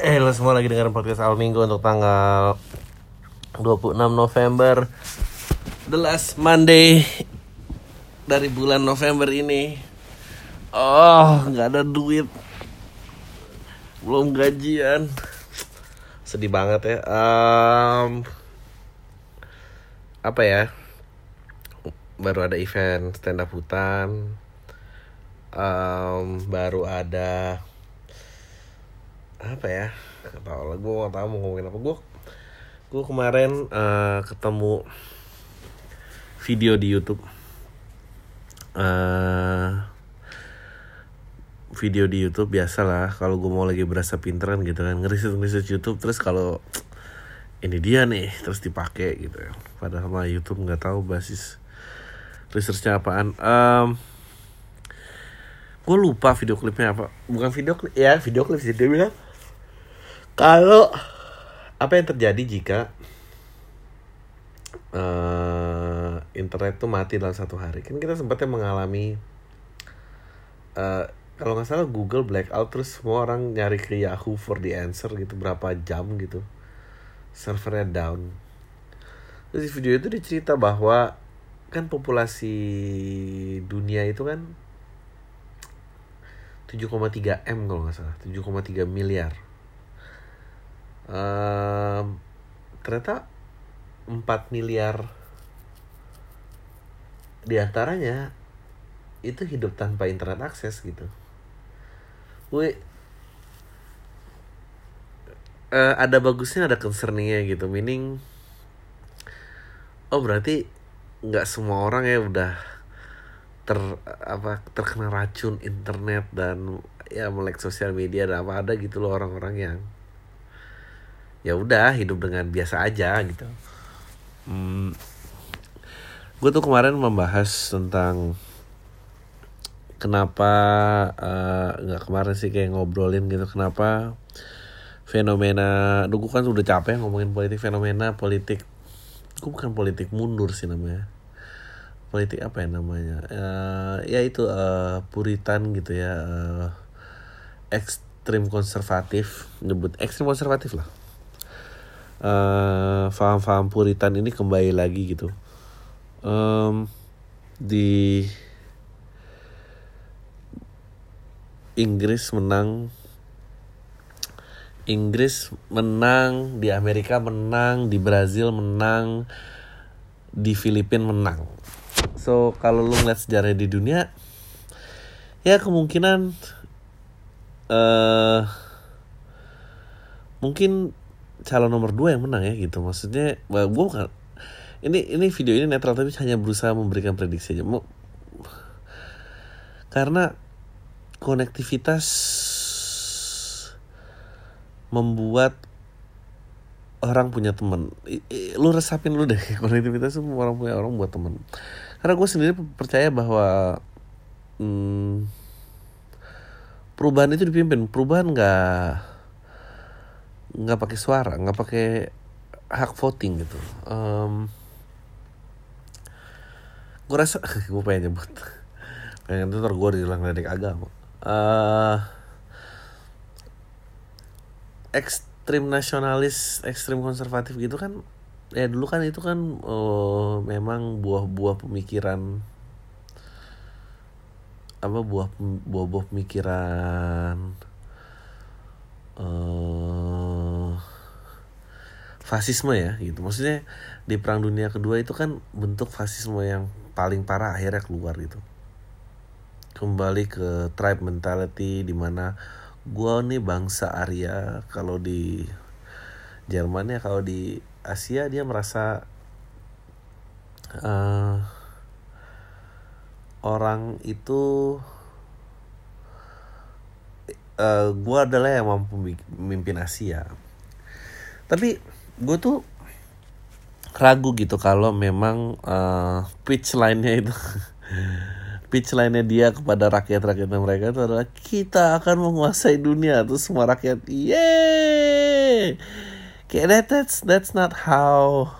Eh lo semua lagi dengerin podcast Al Minggu untuk tanggal 26 November. The last Monday Dari bulan November ini. Oh nggak ada duit. Belum gajian. Sedih banget ya. Em, Apa ya? Baru ada event stand up hutan. Em, Baru ada apa ya? Nggak tahu lah gue nggak tahu mau ngomongin apa. Gue gue kemarin eh, ketemu video di YouTube. Eh video di YouTube biasa lah kalau gue mau lagi berasa pinteran gitu kan ngeriset ngeriset YouTube terus kalau ini dia nih terus dipakai gitu. Padahal mah YouTube nggak tahu basis researchnya apaan. Em, gue lupa video klipnya apa. Bukan video klip ya video klip sih dia bilang kalau apa yang terjadi jika eh, internet tuh mati dalam satu hari? Kan kita sempatnya mengalami eh, kalau nggak salah Google blackout terus semua orang nyari ke Yahoo for the answer gitu berapa jam gitu. Servernya down. Terus di video itu dicerita bahwa kan populasi dunia itu kan 7,3 M kalau nggak salah 7,3 miliar Em, ternyata 4 miliar di antaranya itu hidup tanpa internet akses gitu. Gue eh, ada bagusnya ada concerningnya gitu. Meaning oh berarti nggak semua orang ya udah ter apa terkena racun internet dan ya melek sosial media dan apa ada gitu loh orang-orang yang ya udah hidup dengan biasa aja gitu. Hmm, gue tuh kemarin membahas tentang kenapa eh, nggak kemarin sih kayak ngobrolin gitu kenapa fenomena, Duh, gue kan udah capek ngomongin politik fenomena politik, gue bukan politik mundur sih namanya, politik apa ya namanya, Eh, ya itu eh, puritan gitu ya, eh, ekstrim konservatif, nyebut ekstrim konservatif lah eh faham-faham puritan ini kembali lagi gitu. Em, di Inggris menang Inggris menang di Amerika menang di Brazil menang di Filipina menang. So kalau lu ngeliat sejarah di dunia ya kemungkinan eh mungkin calon nomor dua yang menang ya gitu. Maksudnya gue bukan ini ini video ini netral tapi hanya berusaha memberikan prediksi aja. Karena konektivitas membuat orang punya teman. Lu resapin lu deh konektivitas itu orang punya orang buat teman. Karena gue sendiri percaya bahwa hmm, perubahan itu dipimpin. Perubahan nggak nggak pakai suara nggak pakai hak voting gitu. Em, gue rasa gue pengen nyebut. Pengen tuh ntar gue dibilang ledek agama. Eh ekstrim nasionalis ekstrim konservatif gitu kan ya dulu kan itu kan eh, memang buah-buah pemikiran apa buah buah-buah pemikiran eh fasisme ya gitu. Maksudnya di perang dunia kedua itu kan bentuk fasisme yang paling parah akhirnya keluar gitu. Kembali ke tribe mentality di mana gua nih bangsa Arya. Kalau di Jerman ya kalau di Asia dia merasa eh orang itu eh gua adalah yang mampu mi- memimpin Asia. Tapi gue tuh ragu gitu kalau memang eh, pitch line-nya itu pitch line-nya dia kepada rakyat-rakyatnya mereka itu adalah kita akan menguasai dunia terus semua rakyat. Yeay! Kayak that, that's that's not how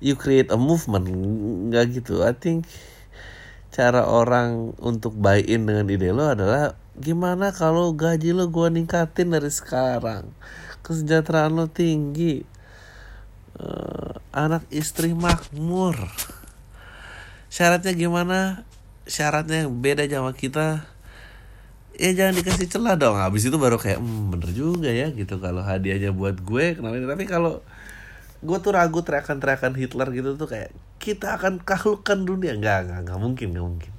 you create a movement. Nggak gitu. I think cara orang untuk buy in dengan ide lo adalah gimana kalau gaji lo gue ningkatin dari sekarang? Kesejahteraan lo tinggi. Uh, anak istri makmur. Syaratnya gimana? Syaratnya yang beda sama kita. Ya jangan dikasih celah dong. Habis itu baru kayak hmm, bener juga ya gitu. Kalau hadiahnya buat gue kenapa ini tapi kalau gue tuh ragu teriakan-teriakan Hitler gitu tuh kayak kita akan kahlukkan dunia. Nggak nggak nggak mungkin nggak mungkin.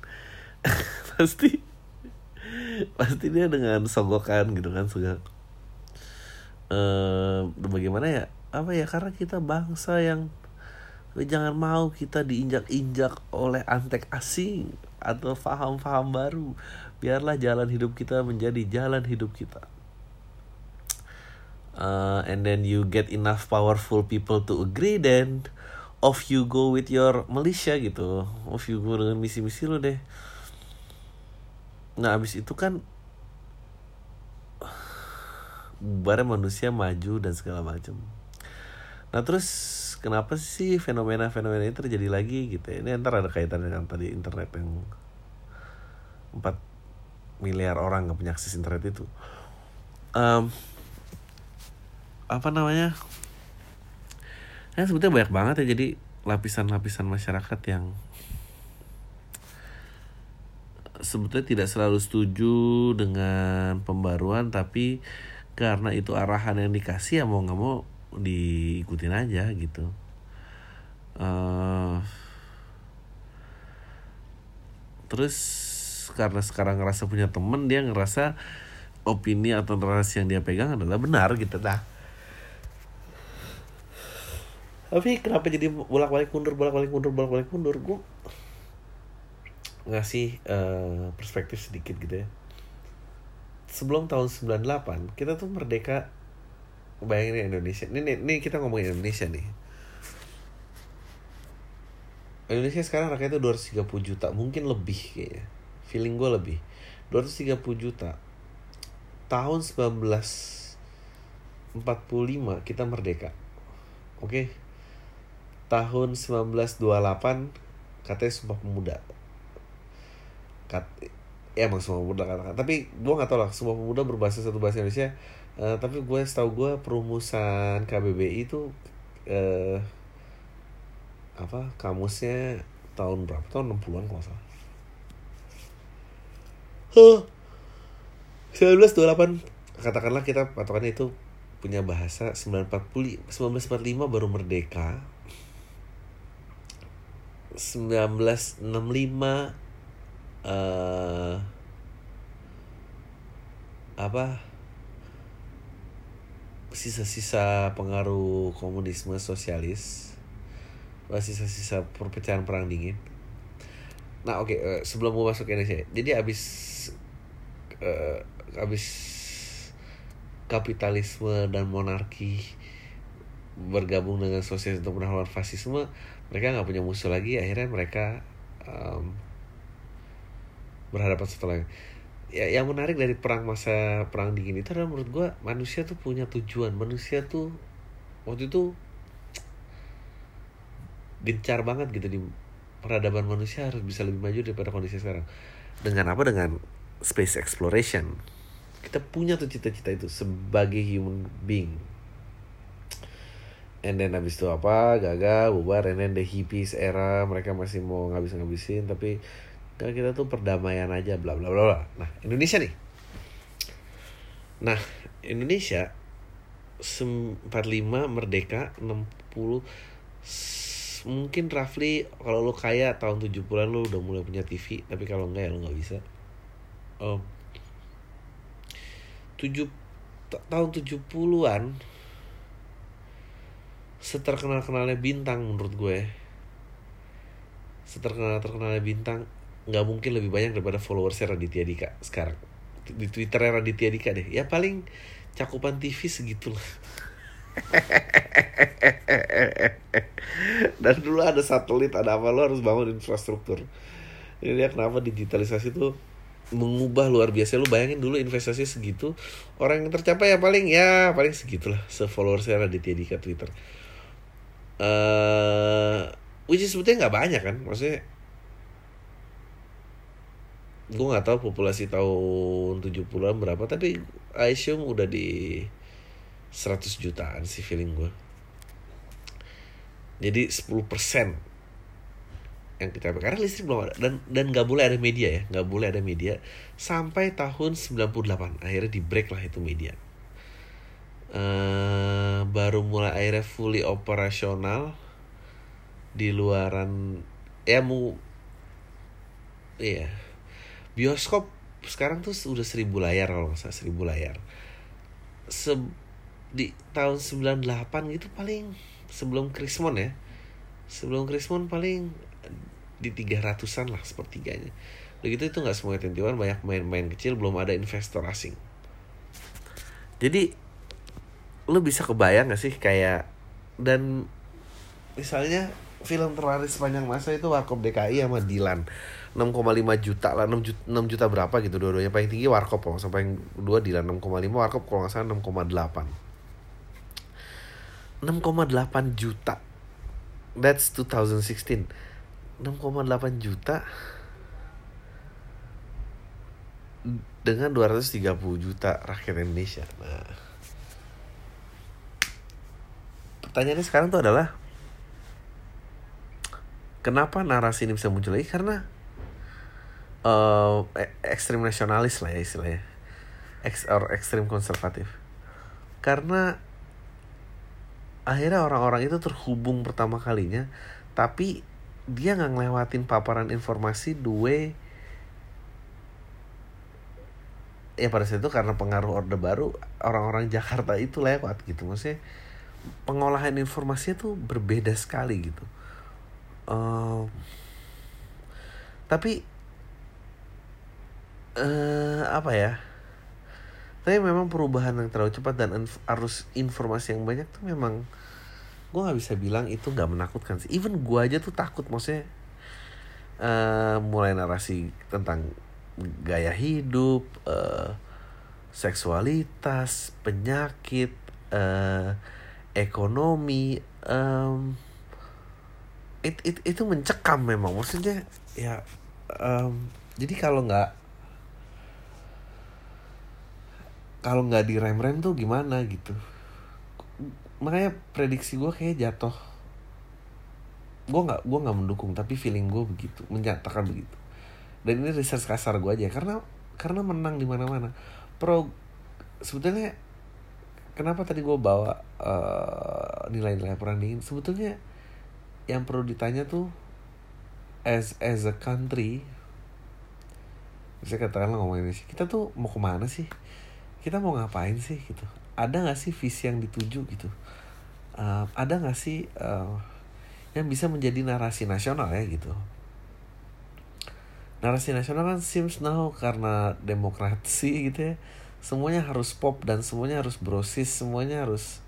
Pasti pasti dia dengan sogokan gitu kan suka. Eh bagaimana ya? Apa ya? Karena kita bangsa yang jangan mau kita diinjak-injak oleh antek asing atau faham-faham baru. Biarlah jalan hidup kita menjadi jalan hidup kita. Uh, and then you get enough powerful people to agree then off you go with your militia gitu. Off you go dengan misi-misi lo deh nah abis itu kan bareng manusia maju dan segala macam nah terus kenapa sih fenomena-fenomena ini terjadi lagi gitu ya? ini antara ada kaitannya dengan tadi internet yang 4 miliar orang nggak punya akses internet itu. Um, apa namanya? Ya sebetulnya banyak banget ya jadi lapisan-lapisan masyarakat yang sebetulnya tidak selalu setuju dengan pembaruan tapi karena itu arahan yang dikasih ya mau nggak mau diikutin aja gitu. Uh, terus karena sekarang ngerasa punya temen dia ngerasa opini atau narasi yang dia pegang adalah benar gitu. Dah tapi kenapa jadi bolak balik mundur bolak balik mundur bolak balik mundur? Gue ngasih uh, perspektif sedikit gitu ya. Sebelum tahun 98 kita tuh merdeka bayangin Indonesia. Ini, ini, ini kita ngomongin Indonesia nih. Indonesia sekarang rakyatnya 230 juta mungkin lebih kayaknya. Feeling gue lebih. 230 juta. Tahun 1945 kita merdeka. Oke? Okay? tahun 1928 katanya sumpah pemuda Ya emang semua pemuda katakan. Tapi gue nggak tahu lah semua pemuda berbahasa satu bahasa Indonesia. Uh, tapi gue setahu gue perumusan KBBI itu uh, apa kamusnya tahun berapa? Tahun 60-an kalau salah. Huh. 1928 katakanlah kita patokannya itu punya bahasa 1940 1945 baru merdeka. 1965 uh, apa sisa-sisa pengaruh komunisme sosialis sisa-sisa perpecahan perang dingin. Nah oke okay, uh, eh, sebelum gue masuk ke Indonesia jadi abis uh, habis kapitalisme dan monarki bergabung dengan sosial untuk menawan fasisme mereka nggak punya musuh lagi. Akhirnya mereka um, berhadapan setelah ya yang menarik dari perang masa perang dingin itu adalah menurut gue manusia tuh punya tujuan. Manusia tuh waktu itu gencar banget gitu di peradaban manusia harus bisa lebih maju daripada kondisi sekarang. Dengan apa? Dengan space exploration. Kita punya tuh cita-cita itu sebagai human being. And then habis itu apa? Gagal bubar. And then the hippies era mereka masih mau ngabis-ngabisin tapi kan kita tuh perdamaian aja bla bla bla nah Indonesia nih. Nah Indonesia 45 merdeka 60 mungkin roughly kalau lo kaya tahun 70-an lo udah mulai punya TV tapi kalau enggak ya lo nggak bisa. Oh, tujuh tahun 70-an seterkenal-kenalnya bintang menurut gue. Seterkenal-terkenalnya bintang nggak mungkin lebih banyak daripada followersnya Raditya Dika sekarang. Di Twitternya Raditya Dika deh. Ya paling cakupan TV segitulah. Dan dulu ada satelit ada apa lo harus bangun infrastruktur. Ini dia kenapa digitalisasi tuh mengubah luar biasa. Lu bayangin dulu investasi segitu orang yang tercapai ya paling ya paling segitulah se saya Raditya Dika Twitter. Uh, which is sebetulnya nggak banyak kan? Maksudnya gue nggak tahu populasi tahun 70-an berapa tapi I assume udah di 100 jutaan sih feeling gue jadi 10% yang kita karena listrik belum ada dan dan nggak boleh ada media ya nggak boleh ada media. Sampai tahun 98 akhirnya di break lah itu media. Uh, baru mulai akhirnya fully operasional di luaran ya mau iya bioskop sekarang tuh udah seribu layar kalau nggak salah seribu layar. Se di tahun 98 gitu paling sebelum Krismon ya. Sebelum Krismon paling di tiga ratusan lah sepertiganya. Begitu itu nggak semua tentiwan banyak main-main kecil belum ada investor asing. Jadi lu bisa kebayang gak sih kayak dan misalnya film terlaris sepanjang masa itu Warkop DKI sama Dilan 6,5 juta lah 6 juta, 6 juta berapa gitu dua-duanya. Paling tinggi Warkop kalau sampai yang dua Dilan 6,5 Warkop kalau nggak salah 6,8 6,8 juta. That's 2016 6,8 juta dengan 230 juta rakyat Indonesia. Nah. Pertanyaannya sekarang tuh adalah kenapa narasi ini bisa muncul lagi? Karena uh, ekstrim nasionalis lah ya istilahnya. Ex or ekstrim konservatif. Karena akhirnya orang-orang itu terhubung pertama kalinya tapi dia nggak ngelewatin paparan informasi dua ya pada saat itu karena pengaruh orde baru orang-orang Jakarta itu lewat gitu. Maksudnya pengolahan informasinya tuh berbeda sekali gitu. Uh, tapi uh, apa ya? Tapi memang perubahan yang terlalu cepat dan arus informasi yang banyak tuh memang gue nggak bisa bilang itu nggak menakutkan sih. Even gue aja tuh takut maksudnya uh, mulai narasi tentang gaya hidup uh, seksualitas penyakit uh, ekonomi um, it, it, itu mencekam memang. Maksudnya ya um, jadi kalau nggak kalau nggak direm rem tuh gimana gitu. Makanya prediksi gue kayak jatuh. Gue nggak gue nggak mendukung tapi feeling gue begitu menyatakan begitu. Dan ini research kasar gue aja karena karena menang di mana mana pro sebetulnya kenapa tadi gue bawa uh, nilai-nilai perang dingin? Sebetulnya yang perlu ditanya tuh as as a country bisa katakanlah ngomongin sih kita tuh mau ke mana sih kita mau ngapain sih gitu? Ada nggak sih visi yang dituju gitu? Uh, ada nggak sih uh, yang bisa menjadi narasi nasional ya gitu? Narasi nasional kan seems now karena demokrasi gitu ya. Semuanya harus pop dan semuanya harus brosis semuanya harus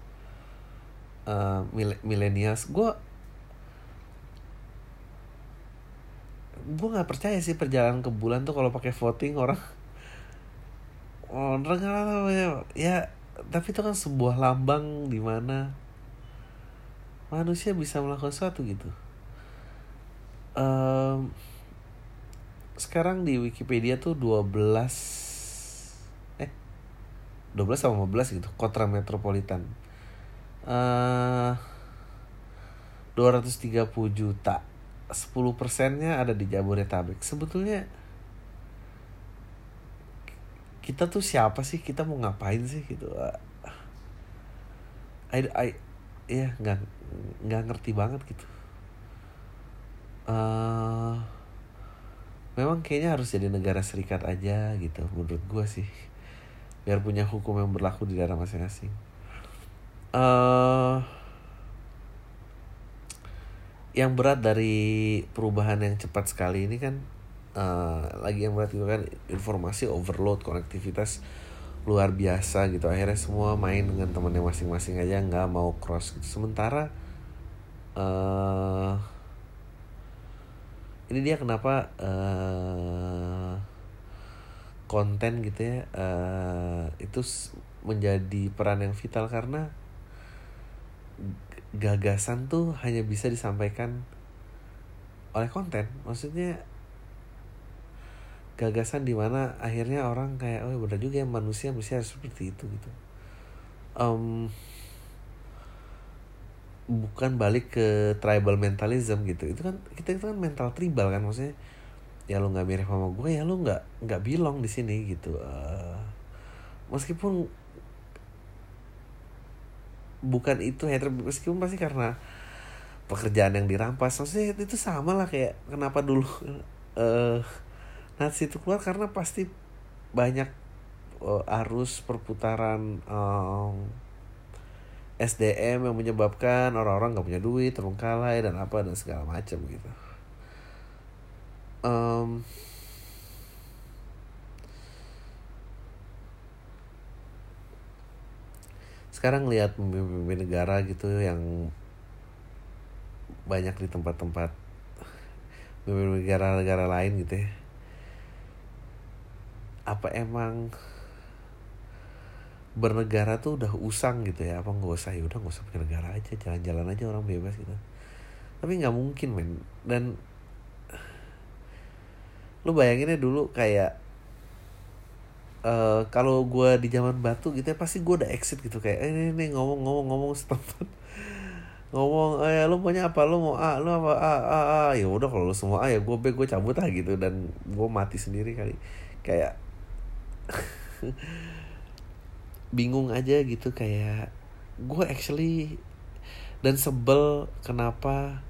uh, milenials gue gue nggak percaya sih perjalanan ke bulan tuh kalau pakai voting orang orang kan ya, ya tapi itu kan sebuah lambang di mana manusia bisa melakukan sesuatu gitu. Um, sekarang di Wikipedia tuh 12 eh 12 sama 15 gitu kota metropolitan. Uh, 230 juta 10 persennya ada di Jabodetabek. Sebetulnya kita tuh siapa sih? Kita mau ngapain sih? Gitu. I, I ya nggak nggak ngerti banget gitu. Uh, memang kayaknya harus jadi negara serikat aja gitu menurut gue sih. Biar punya hukum yang berlaku di daerah masing-masing. Uh, yang berat dari perubahan yang cepat sekali ini kan uh, lagi yang berarti kan informasi overload konektivitas luar biasa gitu. Akhirnya semua main dengan temannya masing-masing aja nggak mau cross gitu. Sementara uh, ini dia kenapa uh, konten gitu ya uh, itu menjadi peran yang vital karena gagasan tuh hanya bisa disampaikan oleh konten. Maksudnya gagasan di mana akhirnya orang kayak oh benar juga ya manusia manusia harus seperti itu gitu. Um, bukan balik ke tribal mentalism gitu. Itu kan kita itu kan mental tribal kan maksudnya ya lo nggak mirip sama gue ya lo nggak nggak bilang di sini gitu. Uh, meskipun bukan itu hater meskipun pasti karena pekerjaan yang dirampas. Maksudnya itu sama lah kayak kenapa dulu uh, Nazi itu keluar karena pasti banyak uh, arus perputaran um, SDM yang menyebabkan orang-orang nggak punya duit terbengkalai dan apa dan segala macam gitu. Um, sekarang lihat pemimpin negara gitu yang banyak di tempat-tempat negara-negara lain gitu ya apa emang bernegara tuh udah usang gitu ya? Apa nggak usah? Ya udah nggak usah punya negara aja jalan-jalan aja orang bebas gitu. Tapi nggak mungkin men. Dan lu bayanginnya dulu kayak uh, kalau gue di zaman batu gitu ya pasti gue udah exit gitu. Kayak eh, ini, ini ngomong ngomong ngomong setempat ngomong eh lu maunya apa? Lu mau A lu apa? A A A. Ya udah kalau lu semua A ya gue B gue cabut lah gitu. Dan gue mati sendiri kali. Kayak bingung aja gitu kayak gue actually dan sebel kenapa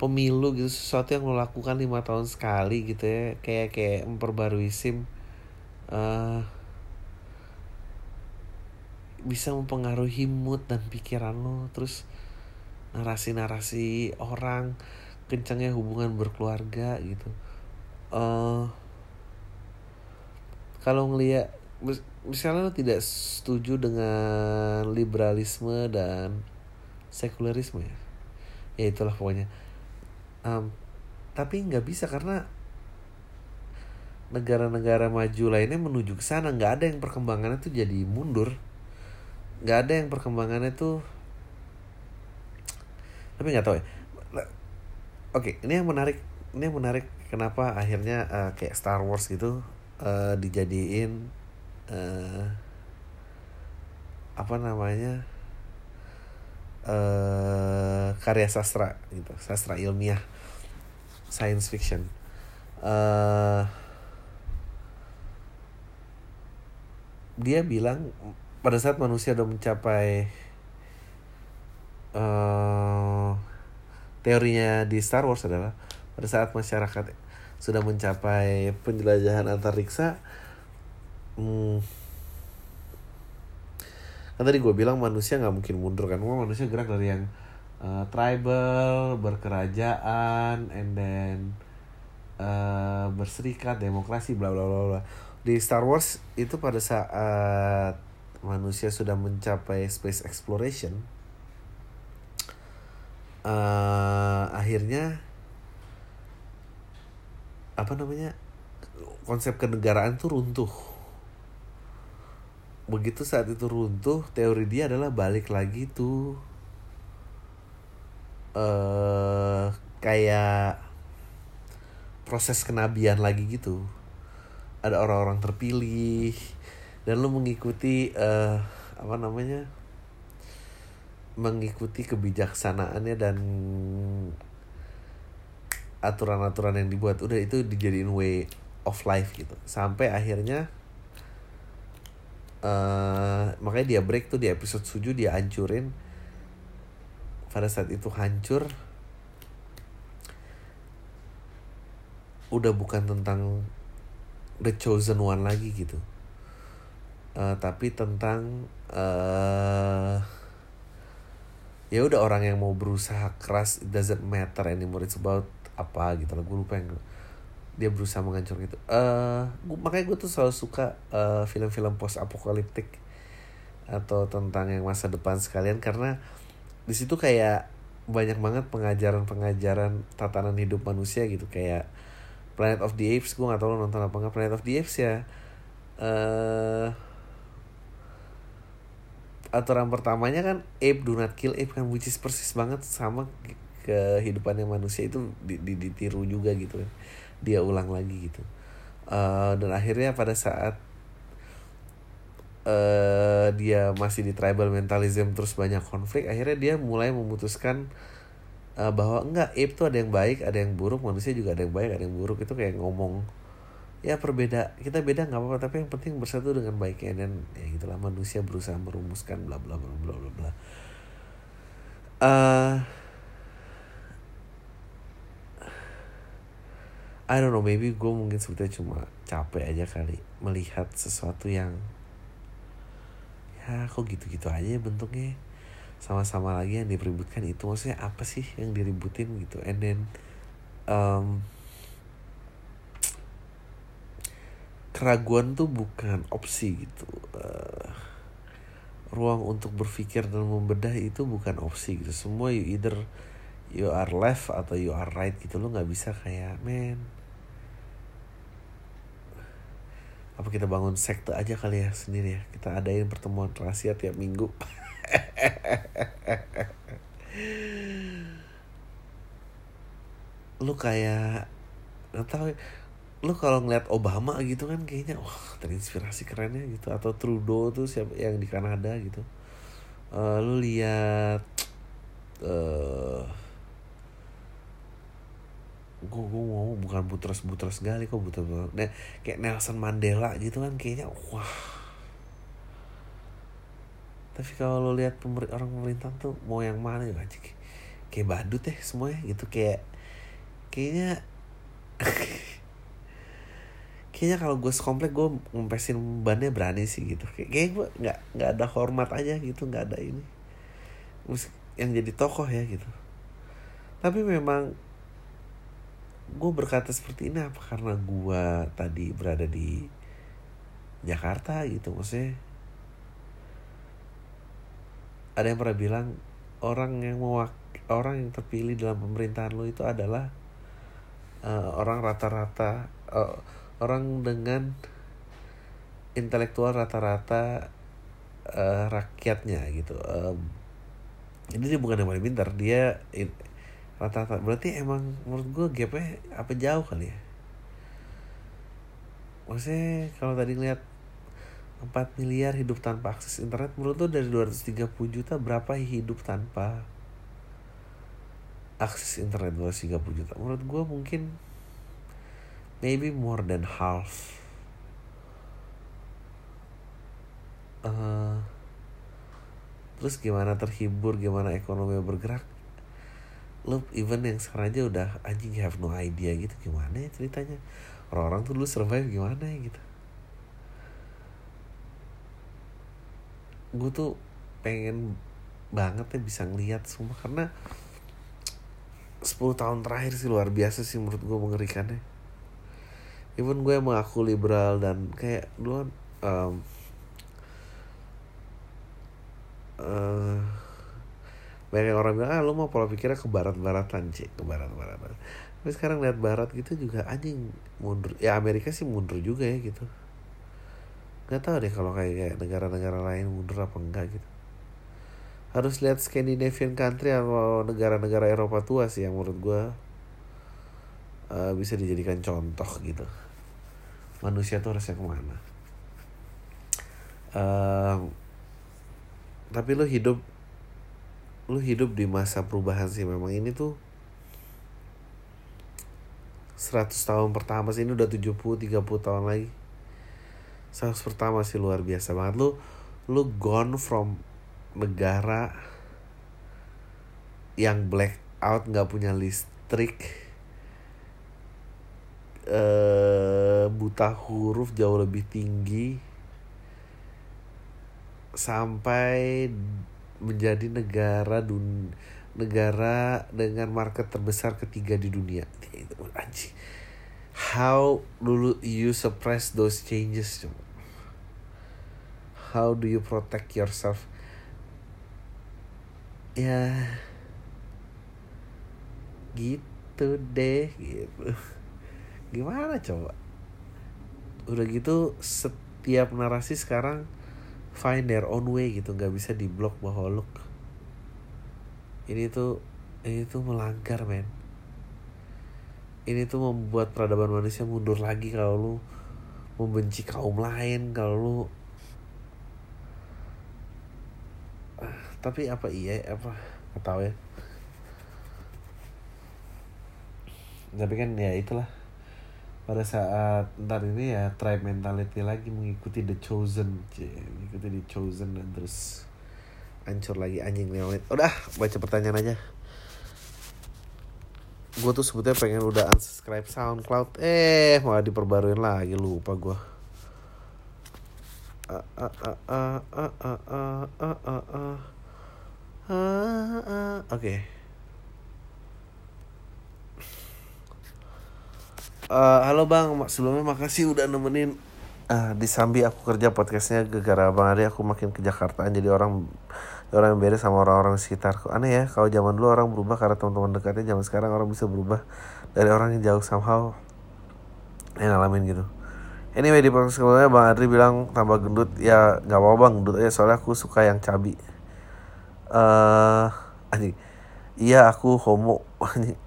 pemilu gitu sesuatu yang lo lakukan lima tahun sekali gitu ya kayak kayak memperbarui sim uh, bisa mempengaruhi mood dan pikiran lo terus narasi-narasi orang kencangnya hubungan berkeluarga gitu. Uh, kalau ngeliat misalnya lo tidak setuju dengan liberalisme dan sekularisme ya? Ya itulah pokoknya. Um, tapi nggak bisa karena negara-negara maju lainnya menuju ke sana. Nggak ada yang perkembangannya tuh jadi mundur. Nggak ada yang perkembangannya tuh tapi nggak tahu ya. Oke ini yang menarik ini yang menarik kenapa akhirnya uh, kayak Star Wars gitu uh, dijadiin uh, apa namanya uh, karya sastra gitu sastra ilmiah science fiction. Uh, dia bilang pada saat manusia udah mencapai uh, teorinya di Star Wars adalah pada saat masyarakat sudah mencapai penjelajahan antariksa hmm, kan tadi gue bilang manusia nggak mungkin mundur kan? Memang manusia gerak dari yang uh, tribal berkerajaan and then uh, berserikat demokrasi bla bla bla bla. Di Star Wars itu pada saat manusia sudah mencapai space exploration uh, akhirnya apa namanya konsep kenegaraan tuh runtuh. Begitu saat itu runtuh teori dia adalah balik lagi tuh uh, kayak proses kenabian lagi gitu. Ada orang-orang terpilih dan lu mengikuti uh, apa namanya mengikuti kebijaksanaannya dan aturan-aturan yang dibuat udah itu dijadiin way of life gitu. Sampai akhirnya uh, makanya dia break tuh di episode 7 dia hancurin. Pada saat itu hancur udah bukan tentang the chosen one lagi gitu. Uh, tapi tentang uh, ya udah orang yang mau berusaha keras it doesn't matter anymore. It's about apa gitu lah gue lupa yang dia berusaha menghancur gitu uh, gua, makanya gue tuh selalu suka uh, film-film post apokaliptik atau tentang yang masa depan sekalian karena di situ kayak banyak banget pengajaran-pengajaran tatanan hidup manusia gitu. Kayak Planet of the Apes gue gak tau lo nonton apa nggak Planet of the Apes ya. Uh, aturan pertamanya kan ape do not kill ape kan which is persis banget sama kehidupannya manusia itu ditiru juga gitu kan. Dia ulang lagi gitu. Uh, dan akhirnya pada saat uh, dia masih di tribal mentalism terus banyak konflik akhirnya dia mulai memutuskan uh, bahwa enggak tuh ada yang baik ada yang buruk manusia juga ada yang baik ada yang buruk. Itu kayak ngomong ya perbeda kita beda nggak apa-apa tapi yang penting bersatu dengan baiknya. Dan ya gitulah manusia berusaha merumuskan bla bla bla bla bla bla. Uh, I don't know maybe gue mungkin sebetulnya cuma capek aja kali melihat sesuatu yang ya kok gitu-gitu aja bentuknya. Sama-sama lagi yang diributkan itu maksudnya apa sih yang diributin gitu? And then um, keraguan tuh bukan opsi gitu. Uh, ruang untuk berpikir dan membedah itu bukan opsi gitu. Semua you either you are left atau you are right gitu lo nggak bisa kayak men apa kita bangun sekte aja kali ya sendiri ya? Kita adain pertemuan rahasia tiap minggu. Lu kayak nggak tahu ya, lu kalau ngeliat Obama gitu kan kayaknya wah terinspirasi kerennya gitu. Atau Trudeau tuh siapa yang di Kanada gitu. Uh, lu lihat uh, gue gue mau bukan butras butras sekali kok butuh nah, kayak Nelson Mandela gitu kan kayaknya wah. Tapi kalau lo lihat pemer orang pemerintah tuh mau yang mana ya aja kayak badut ya semuanya gitu kayak kayaknya kayaknya kalau gue sekomplek gue ngempesin bannya berani sih gitu. Kayak, kayak gue nggak nggak ada hormat aja gitu nggak ada ini. Yang jadi tokoh ya gitu. Tapi memang gue berkata seperti ini apa? Karena gue tadi berada di Jakarta gitu maksudnya. Ada yang pernah bilang orang yang mewak orang yang terpilih dalam pemerintahan lo itu adalah uh, orang rata-rata uh, orang dengan intelektual rata-rata uh, rakyatnya gitu. Um, ini dia bukan yang paling pintar dia rata-rata. Berarti emang menurut gue gapnya apa jauh kali ya? Maksudnya kalau tadi ngeliat 4 miliar hidup tanpa akses internet menurut lo dari 230 juta berapa hidup tanpa akses internet 230 juta? Menurut gue mungkin maybe more than half. Uh, terus gimana terhibur gimana ekonomi bergerak lo even yang sekarang aja udah anjing have no idea gitu. Gimana ya ceritanya? Orang-orang tuh dulu survive gimana ya gitu. Gue tuh pengen banget ya bisa ngeliat semua karena 10 tahun terakhir sih luar biasa sih menurut gue mengerikannya. Even gue mengaku liberal dan kayak dulu um, uh, banyak orang bilang ah lo mau pola pikirnya ke barat baratan cek ke barat baratan tapi sekarang lihat barat gitu juga anjing mundur. Ya Amerika sih mundur juga ya gitu. Nggak tahu deh kalau kayak negara-negara lain mundur apa enggak gitu. Harus lihat Scandinavian country atau negara-negara Eropa tua sih yang menurut gue uh, bisa dijadikan contoh gitu. Manusia tuh harusnya ke mana? Uh, tapi lo hidup lu hidup di masa perubahan sih memang ini tuh 100 tahun pertama sih ini udah 70 30 tahun lagi. 100 pertama sih luar biasa banget. Lu lu gone from negara yang black out nggak punya listrik uh, buta huruf jauh lebih tinggi sampai menjadi negara dun negara dengan market terbesar ketiga di dunia. How dulu you suppress those changes? How do you protect yourself? Ya, gitu deh, gitu. Gimana coba? Udah gitu setiap narasi sekarang find their own way gitu nggak bisa diblok bahwa look ini tuh ini tuh melanggar men. Ini tuh membuat peradaban manusia mundur lagi kalau lu membenci kaum lain kalau lu Ah, tapi apa iya apa nggak tahu ya. Tapi kan ya itulah pada saat ntar ini ya tribe mentality lagi mengikuti the chosen cie, mengikuti the chosen dan terus hancur lagi anjing lewat udah baca pertanyaan aja. Gue tuh sebetulnya pengen udah unsubscribe SoundCloud. Eh malah diperbaruin lagi lupa gue Ah, ah, Eh, halo bang, sebelumnya makasih udah nemenin. Ah, di Sambi aku kerja podcastnya gara-gara bang Ari aku makin ke Jakarta jadi orang orang yang beda sama orang-orang sekitarku. Aneh ya kalau zaman dulu orang berubah karena teman-teman dekatnya zaman sekarang orang bisa berubah dari orang yang jauh somehow yang ngalamin gitu. Anyway di podcast sebelumnya bang Adri bilang tambah gendut. Ya nggak apa-apa bang gendut aja soalnya aku suka yang cabi. Eh anjing. Iya aku homo. Anjing.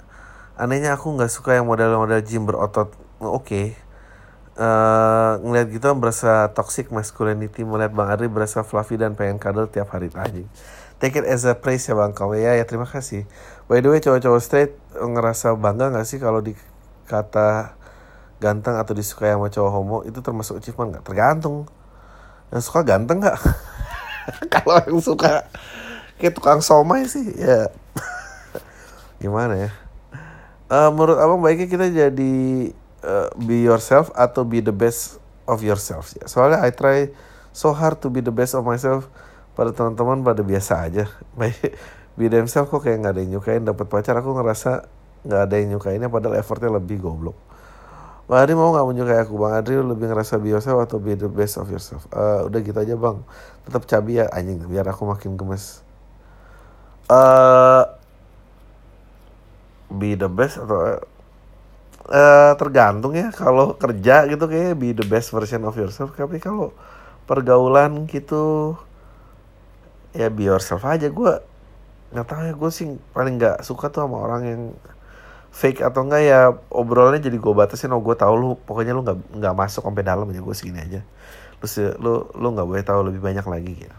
Anehnya aku nggak suka yang model-model gym berotot oke eh ngeliat gitu berasa toxic masculinity melihat Bang Adri berasa fluffy dan pengen cuddle tiap hari anjing. Take it as a praise ya Bang kamu ya ya terima kasih. By the way cowok-cowok straight ngerasa bangga nggak sih kalau dikata ganteng atau disukai sama cowok homo itu termasuk achievement nggak? Tergantung. Yang suka ganteng nggak? kalau yang suka kayak tukang somai sih ya gimana ya? Eh, menurut abang baiknya kita jadi uh, be yourself atau be the best of yourself ya. Soalnya I try so hard to be the best of myself. Pada teman-teman pada biasa aja. Baik be themselves kok kayak nggak ada yang nyukain. Dapat pacar aku ngerasa nggak ada yang nyukainnya padahal effortnya lebih goblok. Bang Adri mau nggak menyukai aku? Bang Adri lebih ngerasa be yourself atau be the best of yourself? Eh, udah gitu aja bang. Tetap cabi ya anjing biar aku makin gemes. Eh be the best atau eh tergantung ya kalau kerja gitu kayak be the best version of yourself. Tapi kalau pergaulan gitu ya be yourself aja. Gue nggak tahu ya gue sih paling nggak suka tuh sama orang yang fake atau enggak ya obrolannya jadi gue batasin. Oh gue tahu lu pokoknya lu nggak nggak masuk sampai dalam aja gue segini aja. Terus lu lu nggak boleh tahu lebih banyak lagi gitu.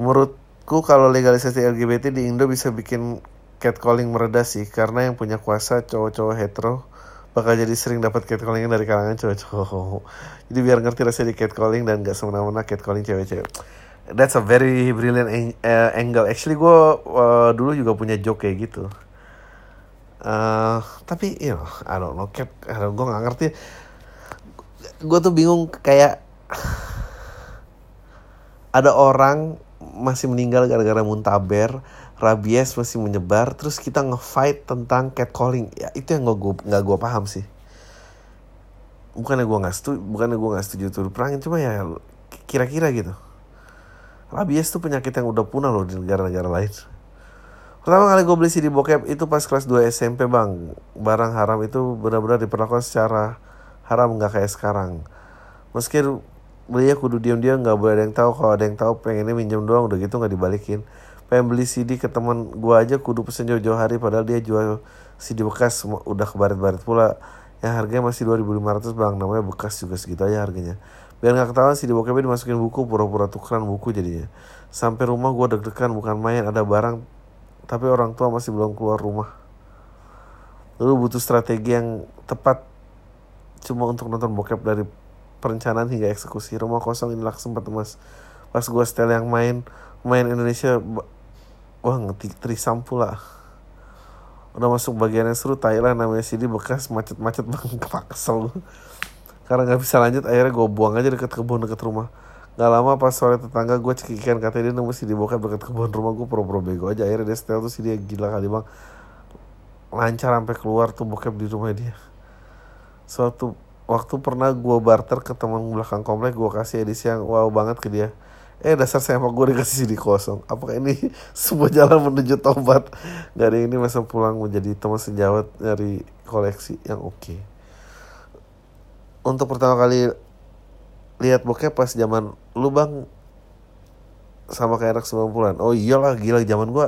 Menurutku kalau legalisasi LGBT di Indo bisa bikin catcalling mereda sih karena yang punya kuasa cowok-cowok hetero bakal jadi sering dapat catcalling dari kalangan cowok-cowok. Jadi biar ngerti rasanya di catcalling dan gak semena-mena catcalling cewek-cewek. That's a very brilliant eh, angle. Actually gue uh, dulu juga punya joke kayak gitu. Eh, tapi you know, I don't know, cat, gue gak ngerti. Gue tuh bingung kayak ada orang masih meninggal gara-gara muntaber, rabies masih menyebar, terus kita nge-fight tentang catcalling. Ya itu yang gue nggak gue paham sih. Bukannya gue nggak setuju, bukannya gue nggak setuju tuh perangin, cuma ya kira-kira gitu. Rabies tuh penyakit yang udah punah loh di negara-negara lain. Pertama kali gue beli CD bokep itu pas kelas 2 SMP bang. Barang haram itu benar-benar diperlakukan secara haram nggak kayak sekarang. Meski belinya kudu diam-diam nggak boleh ada yang tahu kalau ada yang tahu pengennya minjem doang udah gitu nggak dibalikin pengen beli CD ke teman gua aja kudu pesen jauh-jauh hari padahal dia jual CD bekas udah kebaret-baret pula. Yang harganya masih 2500 bang namanya bekas juga segitu aja harganya. Biar nggak ketahuan CD bokepnya dimasukin buku pura-pura tukeran buku jadinya. Sampai rumah gua deg-degan bukan main ada barang tapi orang tua masih belum keluar rumah. Lalu butuh strategi yang tepat cuma untuk nonton bokep dari perencanaan hingga eksekusi. Rumah kosong inilah sempat mas. Pas gua setel yang main main Indonesia wah ngerti trisam pula. Udah masuk bagian yang seru Thailand namanya CD bekas macet-macet bang kepak kesel gua. karena nggak bisa lanjut akhirnya gue buang aja deket kebun deket rumah. Gak lama pas sore tetangga gue cekikikan katanya dia nemu CD bokep deket kebun rumah gue pura-pura bego aja. Akhirnya dia setel tuh CD gila kali bang. Lancar sampai keluar tuh bokep di rumah dia. Suatu waktu pernah gue barter ke teman belakang komplek gue kasih edisi yang wow banget ke dia eh dasar sempak gue dikasih CD kosong. Apakah ini sebuah jalan menuju tobat? Ada ini masa pulang menjadi teman sejawat dari koleksi yang oke. Untuk pertama kali lihat bokep pas zaman lu bang. Sama kayak anak 90-an oh iyalah gila zaman gue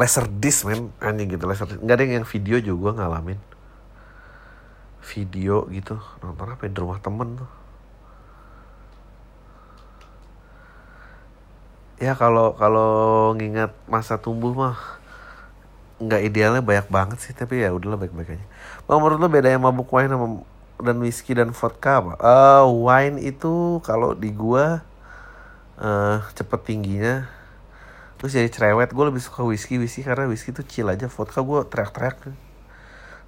laser disc men. Anjing gitu laser disc. nggak ada yang video juga gue ngalamin. Video gitu. Nonton apa ya? Di rumah temen tuh ya kalau kalau ngingat masa tumbuh mah nggak idealnya banyak banget sih tapi ya udahlah baik-baik aja. Bang menurut lo bedanya mabuk wine sama dan whisky dan vodka apa? Uh, wine itu kalau di gua uh, cepet tingginya terus jadi cerewet. Gue lebih suka whisky whisky karena whisky tuh chill aja. Vodka gue teriak-teriak.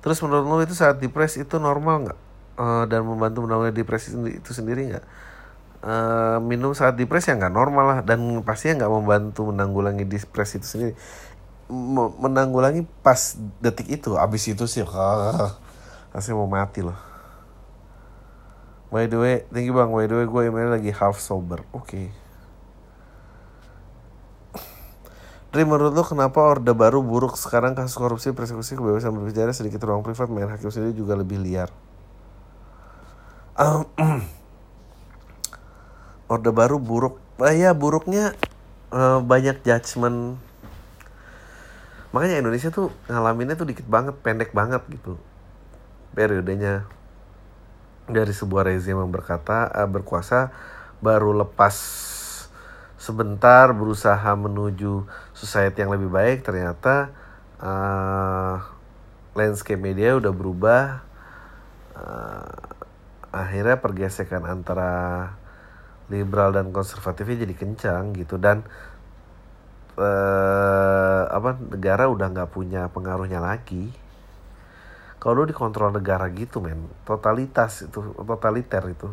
Terus menurut lo itu saat depres itu normal nggak? Uh, dan membantu menangani depresi itu sendiri nggak uh, minum saat depres ya nggak normal lah. Dan pastinya nggak membantu menanggulangi depresi itu sendiri. Menanggulangi pas detik itu abis itu sih rasanya mau mati loh. By the way thank you bang. By the way gue email lagi half sober. Oke. Okay. Dari menurut lo kenapa Orde Baru buruk? Sekarang kasus korupsi, persekusi, kebebasan berbicara sedikit ruang privat, main hakim sendiri juga lebih liar. Um, Orde Baru buruk, ah, ya buruknya uh, banyak judgement. Makanya Indonesia tuh ngalaminnya tuh dikit banget, pendek banget gitu. Periodenya dari sebuah rezim yang berkata uh, berkuasa baru lepas sebentar berusaha menuju society yang lebih baik ternyata uh, landscape media udah berubah uh, akhirnya pergesekan antara liberal dan konservatifnya jadi kencang gitu. Dan uh, apa negara udah nggak punya pengaruhnya lagi. Kalau lu dikontrol negara gitu men totalitas itu totaliter itu.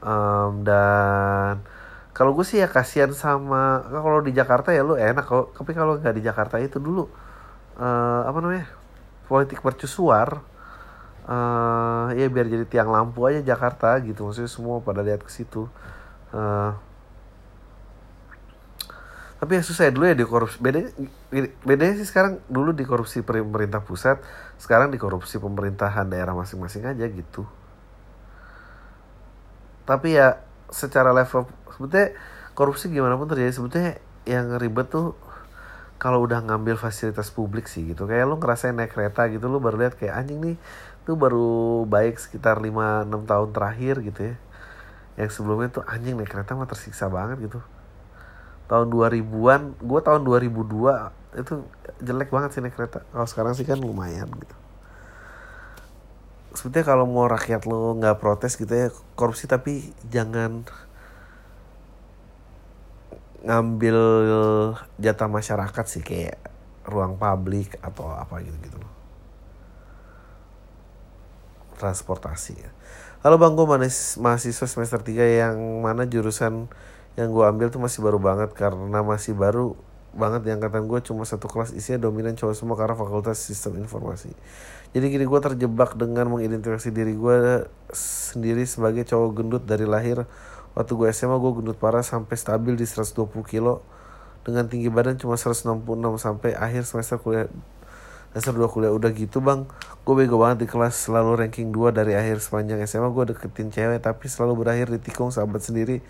Um, dan kalau gue sih ya kasihan sama kalau di Jakarta ya lu enak kok tapi kalau nggak di Jakarta itu dulu uh, apa namanya politik mercusuar uh, ya biar jadi tiang lampu aja Jakarta gitu maksudnya semua pada lihat ke situ. Uh, tapi ya susah ya dulu ya di korupsi beda bedanya sih sekarang dulu di korupsi pemerintah pusat sekarang di korupsi pemerintahan daerah masing-masing aja gitu. Tapi ya secara level sebetulnya korupsi gimana pun terjadi sebetulnya yang ribet tuh kalau udah ngambil fasilitas publik sih gitu. Kayak lu ngerasain naik kereta gitu lu baru lihat kayak anjing nih tuh baru baik sekitar 5-6 tahun terakhir gitu ya. Yang sebelumnya tuh anjing naik kereta mah tersiksa banget gitu. Tahun 2000-an gue tahun 2002 itu jelek banget sih naik kereta. Kalau sekarang sih kan lumayan gitu. Sebetulnya kalau mau rakyat lo nggak protes gitu ya korupsi tapi jangan ngambil jatah masyarakat sih kayak ruang publik atau apa gitu gitu loh transportasi ya. Halo bang gue mahasiswa semester 3 yang mana jurusan yang gue ambil tuh masih baru banget karena masih baru banget di angkatan gue cuma satu kelas isinya dominan cowok semua karena fakultas sistem informasi. Jadi gini gue terjebak dengan mengidentifikasi diri gue sendiri sebagai cowok gendut dari lahir Waktu gue SMA gue gendut parah sampai stabil di 120 kilo dengan tinggi badan cuma 166 sampai akhir semester kuliah semester 2 kuliah. Udah gitu bang gue bego banget di kelas selalu ranking 2 dari akhir sepanjang SMA gue deketin cewek tapi selalu berakhir di tikung sahabat sendiri.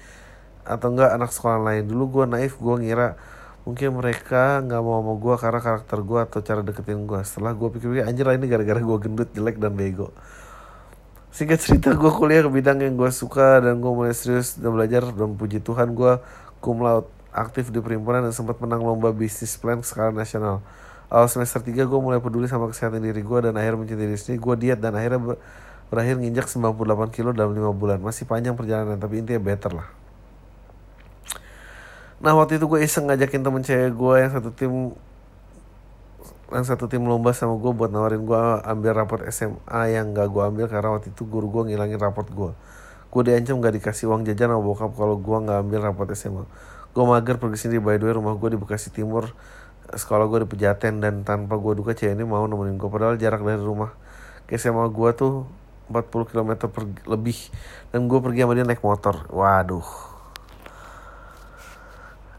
Atau enggak anak sekolah lain. Dulu gue naif gue ngira mungkin mereka nggak mau sama gue karena karakter gue atau cara deketin gue setelah gue pikir-pikir anjir lah ini gara-gara gue gendut jelek dan bego. Singkat cerita gue kuliah ke bidang yang gue suka dan gue mulai serius dan belajar dan puji Tuhan gue cum laude aktif di perhimpunan dan sempat menang lomba bisnis plan skala nasional. Awal semester 3 gue mulai peduli sama kesehatan diri gue dan akhirnya mencintai diri sendiri. Gue diet dan akhirnya ber berakhir nginjak 98 kilo dalam 5 bulan. Masih panjang perjalanan tapi intinya better lah. Nah waktu itu gue iseng ngajakin temen cewek gue yang satu tim yang satu tim lomba sama gue buat nawarin gue ambil raport SMA yang gak gue ambil karena waktu itu guru gue ngilangin raport gue gue diancam gak dikasih uang jajan sama bokap kalau gue gak ambil raport SMA gue mager pergi sendiri by the way rumah gue di Bekasi Timur sekolah gue di Pejaten dan tanpa gue duka cewek ini mau nemenin gue padahal jarak dari rumah ke SMA gue tuh 40 km per lebih. Dan gue pergi sama dia naik motor. Waduh.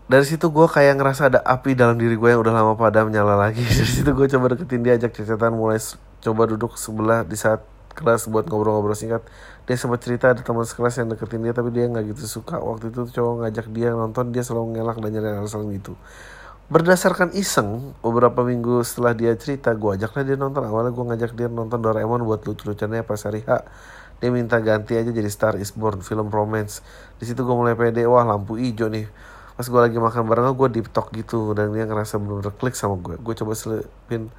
Dari situ gue kayak ngerasa ada api dalam diri gue yang udah lama padam nyala lagi. Dari situ gue coba deketin dia ajak cecetan mulai coba duduk sebelah di saat kelas buat ngobrol-ngobrol singkat. Dia sempat cerita ada teman sekelas yang deketin dia tapi dia nggak gitu suka. Waktu itu cowok ngajak dia nonton dia selalu ngelak dan nyari alasan gitu berdasarkan iseng beberapa minggu setelah dia cerita gue ajaklah dia nonton. Awalnya gue ngajak dia nonton Doraemon buat lucu-lucunya pas hari H. Dia minta ganti aja jadi Star is Born film romance. Di situ gue mulai pede wah lampu hijau nih. Pas gue lagi makan bareng gue deep talk gitu dan dia ngerasa bener-bener klik sama gue gue coba selipin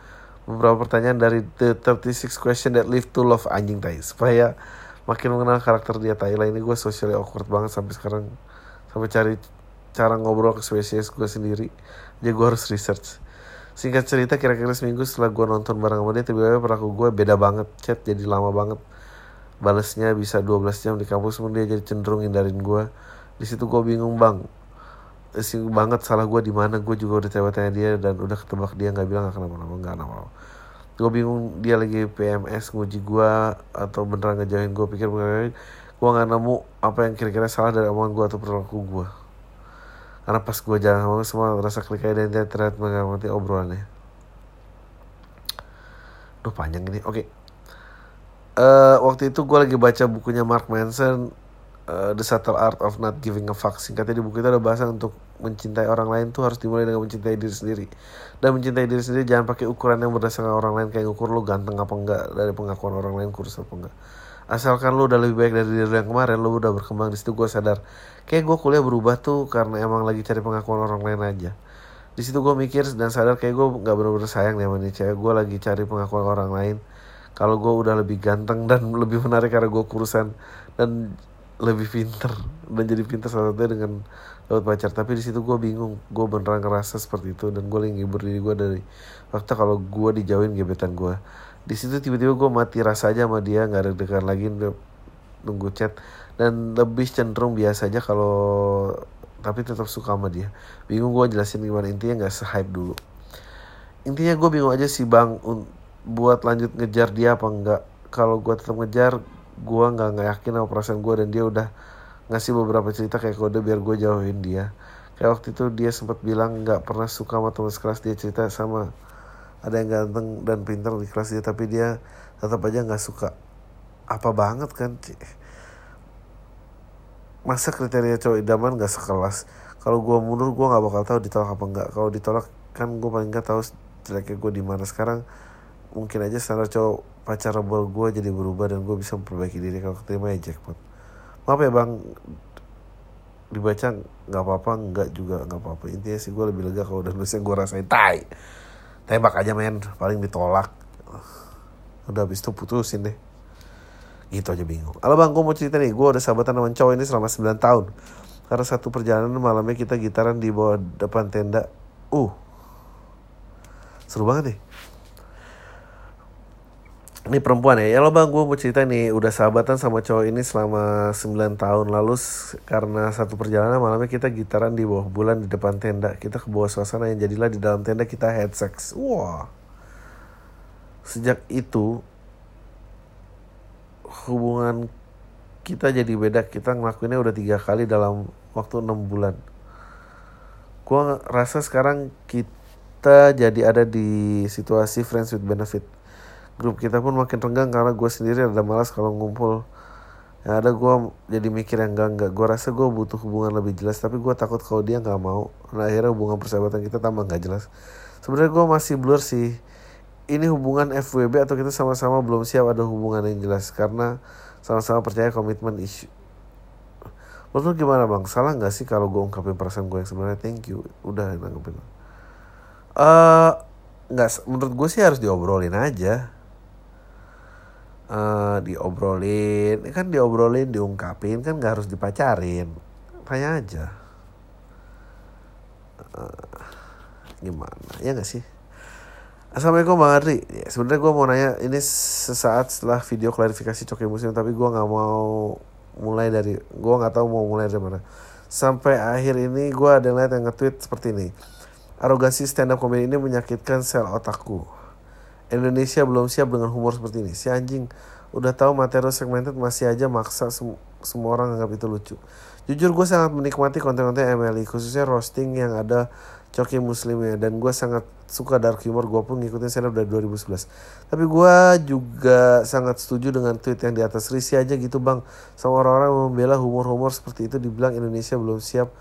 beberapa pertanyaan dari the 36 question that live to love anjing tai. Supaya makin mengenal karakter dia Thailand ini gue socially awkward banget sampai sekarang. Sampai cari cara ngobrol ke spesies gue sendiri. Jadi gue harus research. Singkat cerita kira-kira seminggu setelah gue nonton bareng sama dia tiba-tiba perilaku gue beda banget chat jadi lama banget. Balesnya bisa 12 jam di kampus pun dia jadi cenderung hindarin gue di situ gue bingung bang sing banget salah gue di mana. Gue juga udah tanya-tanya dia dan udah ketebak dia nggak bilang nggak kenapa-napa nggak kenapa-napa. Gue bingung dia lagi PMS nguji gue atau beneran ngejauhin gue pikir gue nggak nemu apa yang kira-kira salah dari omongan gue atau perilaku gue karena pas gue jalan sama semua rasa klik dia terlihat mengamati obrolannya. Duh panjang ini oke. Okay. uh, waktu itu gue lagi baca bukunya Mark Manson uh, The Subtle Art of Not Giving a Fuck. Singkatnya di buku itu ada bahasan untuk mencintai orang lain tuh harus dimulai dengan mencintai diri sendiri. Dan mencintai diri sendiri jangan pakai ukuran yang berdasarkan orang lain kayak ukur lu ganteng apa enggak dari pengakuan orang lain kurus apa enggak asalkan lu udah lebih baik dari diri yang kemarin lu udah berkembang di situ gue sadar. Kayak gue kuliah berubah tuh karena emang lagi cari pengakuan orang lain aja. Di situ gue mikir dan sadar kayak gue nggak bener-bener sayang nih sama nih cewek. Gue lagi cari pengakuan orang lain. Kalau gue udah lebih ganteng dan lebih menarik karena gue kurusan dan lebih pinter dan jadi pinter salah satunya dengan dapat pacar. Tapi di situ gue bingung gue beneran ngerasa seperti itu dan gue lagi ngibur diri gue dari. Waktu kalau gue dijauhin gebetan gue di situ tiba-tiba gue mati rasa aja sama dia nggak ada dekat lagi nunggu chat. Dan lebih cenderung biasa aja kalau tapi tetap suka sama dia. Bingung gue jelasin gimana intinya nggak se-hype dulu. Intinya gue bingung aja sih bang buat lanjut ngejar dia apa enggak kalau gue tetap ngejar gue nggak nggak yakin sama perasaan gue dan dia udah ngasih beberapa cerita kayak kode biar gue jauhin dia. Kayak waktu itu dia sempat bilang nggak pernah suka sama teman sekelas dia cerita sama ada yang ganteng dan pintar di kelas dia tapi dia tetap aja nggak suka apa banget kan masa kriteria cowok idaman nggak sekelas? Kalau gue mundur gue nggak bakal tahu ditolak apa enggak kalau ditolak kan gue paling nggak tahu jeleknya gue di mana. Sekarang mungkin aja standar cowok pacar rebel gue jadi berubah dan gue bisa memperbaiki diri. Kalau keterima ya jackpot. Maaf ya bang. Dibaca nggak apa-apa nggak juga nggak apa-apa. Intinya sih gue lebih lega kalau udah nulisnya gue rasain. Tai tembak aja men. Paling ditolak. Udah habis itu putusin deh. Gitu aja bingung. Halo bang gue mau cerita nih. Gue udah sahabatan sama cowok ini selama 9 tahun. Karena satu perjalanan malamnya kita gitaran di bawah depan tenda. Uh. Seru banget nih ini perempuan ya. Ya lo bang gue mau cerita nih. Udah sahabatan sama cowok ini selama 9 tahun lalu karena satu perjalanan malamnya kita gitaran di bawah bulan di depan tenda. Kita ke bawah suasana yang jadilah di dalam tenda kita head sex. Wah. Sejak itu hubungan kita jadi beda. Kita ngelakuinnya udah tiga kali dalam waktu enam bulan. Gue rasa sekarang kita jadi ada di situasi friends with benefit grup kita pun makin renggang karena gue sendiri ada malas kalau ngumpul. Yang ada gue jadi mikir yang enggak enggak. Gue rasa gue butuh hubungan lebih jelas tapi gue takut kalau dia nggak mau. Nah akhirnya hubungan persahabatan kita tambah nggak jelas. Sebenarnya gue masih blur sih. Ini hubungan FWB atau kita sama-sama belum siap ada hubungan yang jelas karena sama-sama percaya komitmen isu. Menurut gimana bang? Salah nggak sih kalau gue ungkapin perasaan gue yang sebenarnya? Thank you. Udah nanggepin. Eh uh, nggak menurut gue sih harus diobrolin aja uh, diobrolin. Kan diobrolin diungkapin kan nggak harus dipacarin. Tanya aja. Uh, gimana? Ya nggak sih? Assalamualaikum Bang Adri. Ya, Sebenarnya gue mau nanya Ini sesaat setelah video klarifikasi Coki Muslim Tapi gue gak mau mulai dari Gue gak tahu mau mulai dari mana. Sampai akhir ini gue ada lihat yang nge-tweet seperti ini. Arogasi stand up comedy ini menyakitkan sel otakku Indonesia belum siap dengan humor seperti ini. Si anjing udah tahu materi segmented masih aja maksa sem semua orang anggap itu lucu. Jujur gue sangat menikmati konten-konten MLI khususnya roasting yang ada coki muslimnya. Dan gue sangat suka dark humor. Gue pun ngikutin stand dari 2011 tapi gue juga sangat setuju dengan tweet yang di atas. Risi aja gitu bang. Sama orang-orang membela humor-humor seperti itu dibilang Indonesia belum siap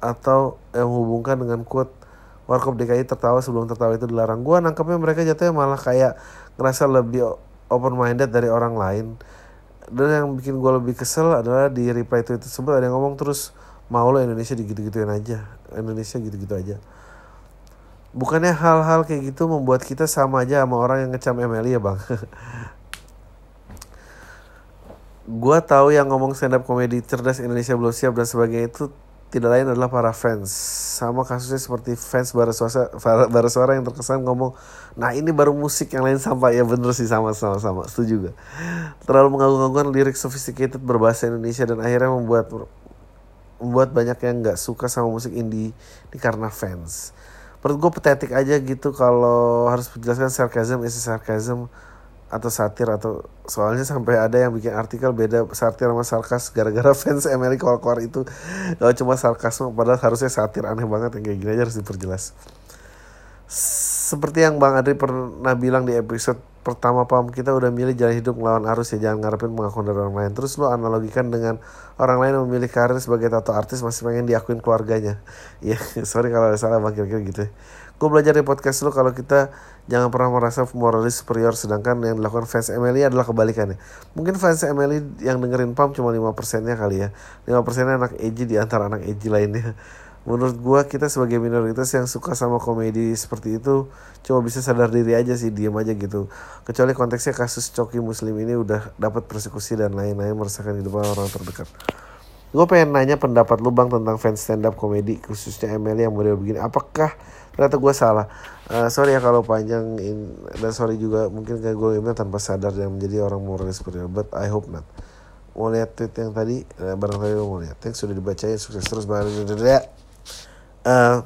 atau yang menghubungkan dengan quote Warkop DKI tertawa sebelum tertawa itu dilarang. Gua nangkepnya mereka jatuhnya malah kayak ngerasa lebih open minded dari orang lain. Dan yang bikin gue lebih kesel adalah di reply tweet tersebut ada yang ngomong terus mau lo Indonesia digitu-gituin aja. Indonesia gitu-gitu aja. Bukannya hal-hal kayak gitu membuat kita sama aja sama orang yang ngecam MLI ya bang. gua tahu yang ngomong stand up komedi cerdas Indonesia belum siap dan sebagainya itu tidak lain adalah para fans. Sama kasusnya seperti fans bara suara, bara suara yang terkesan ngomong, nah ini baru musik yang lain sampah ya bener sih sama sama setuju juga. Terlalu mengagung-agungkan lirik sophisticated berbahasa Indonesia dan akhirnya membuat membuat banyak yang nggak suka sama musik indie ini karena fans. Menurut gue petetik aja gitu kalau harus menjelaskan sarcasm is sarcasm atau satir atau soalnya sampai ada yang bikin artikel beda satir sama sarkas gara-gara fans Amerika keluar-keluar itu. Kalau cuma sarkasme padahal harusnya satir aneh banget yang kayak gini aja harus diperjelas. Seperti yang Bang Adri pernah bilang di episode pertama paham kita udah milih jalan hidup melawan arus ya jangan ngarepin pengakuan dari orang lain. Terus lo analogikan dengan orang lain yang memilih karir sebagai tato artis masih pengen diakuin keluarganya. Ya sorry kalau ada salah bang kira-kira gitu ya. Gue belajar di podcast lo kalau kita jangan pernah merasa moralis superior sedangkan yang dilakukan fans Emily adalah kebalikannya mungkin fans Emily yang dengerin Pam cuma 5 persennya kali ya. 5 persennya anak Eji di antara anak Eji lainnya. Menurut gua kita sebagai minoritas yang suka sama komedi seperti itu cuma bisa sadar diri aja sih diam aja gitu. Kecuali konteksnya kasus coki muslim ini udah dapat persekusi dan lain-lain merasakan hidup orang terdekat. Gue pengen nanya pendapat lu bang tentang fans stand up komedi khususnya Emily yang model begini. Apakah ternyata gue salah uh, sorry ya kalau panjang in, dan sorry juga mungkin kayak gue email tanpa sadar dan menjadi orang moralis seperti itu but I hope not. Mau lihat tweet yang tadi uh, barangkali lo mau lihat. Thanks sudah dibacain sukses terus bareng uh,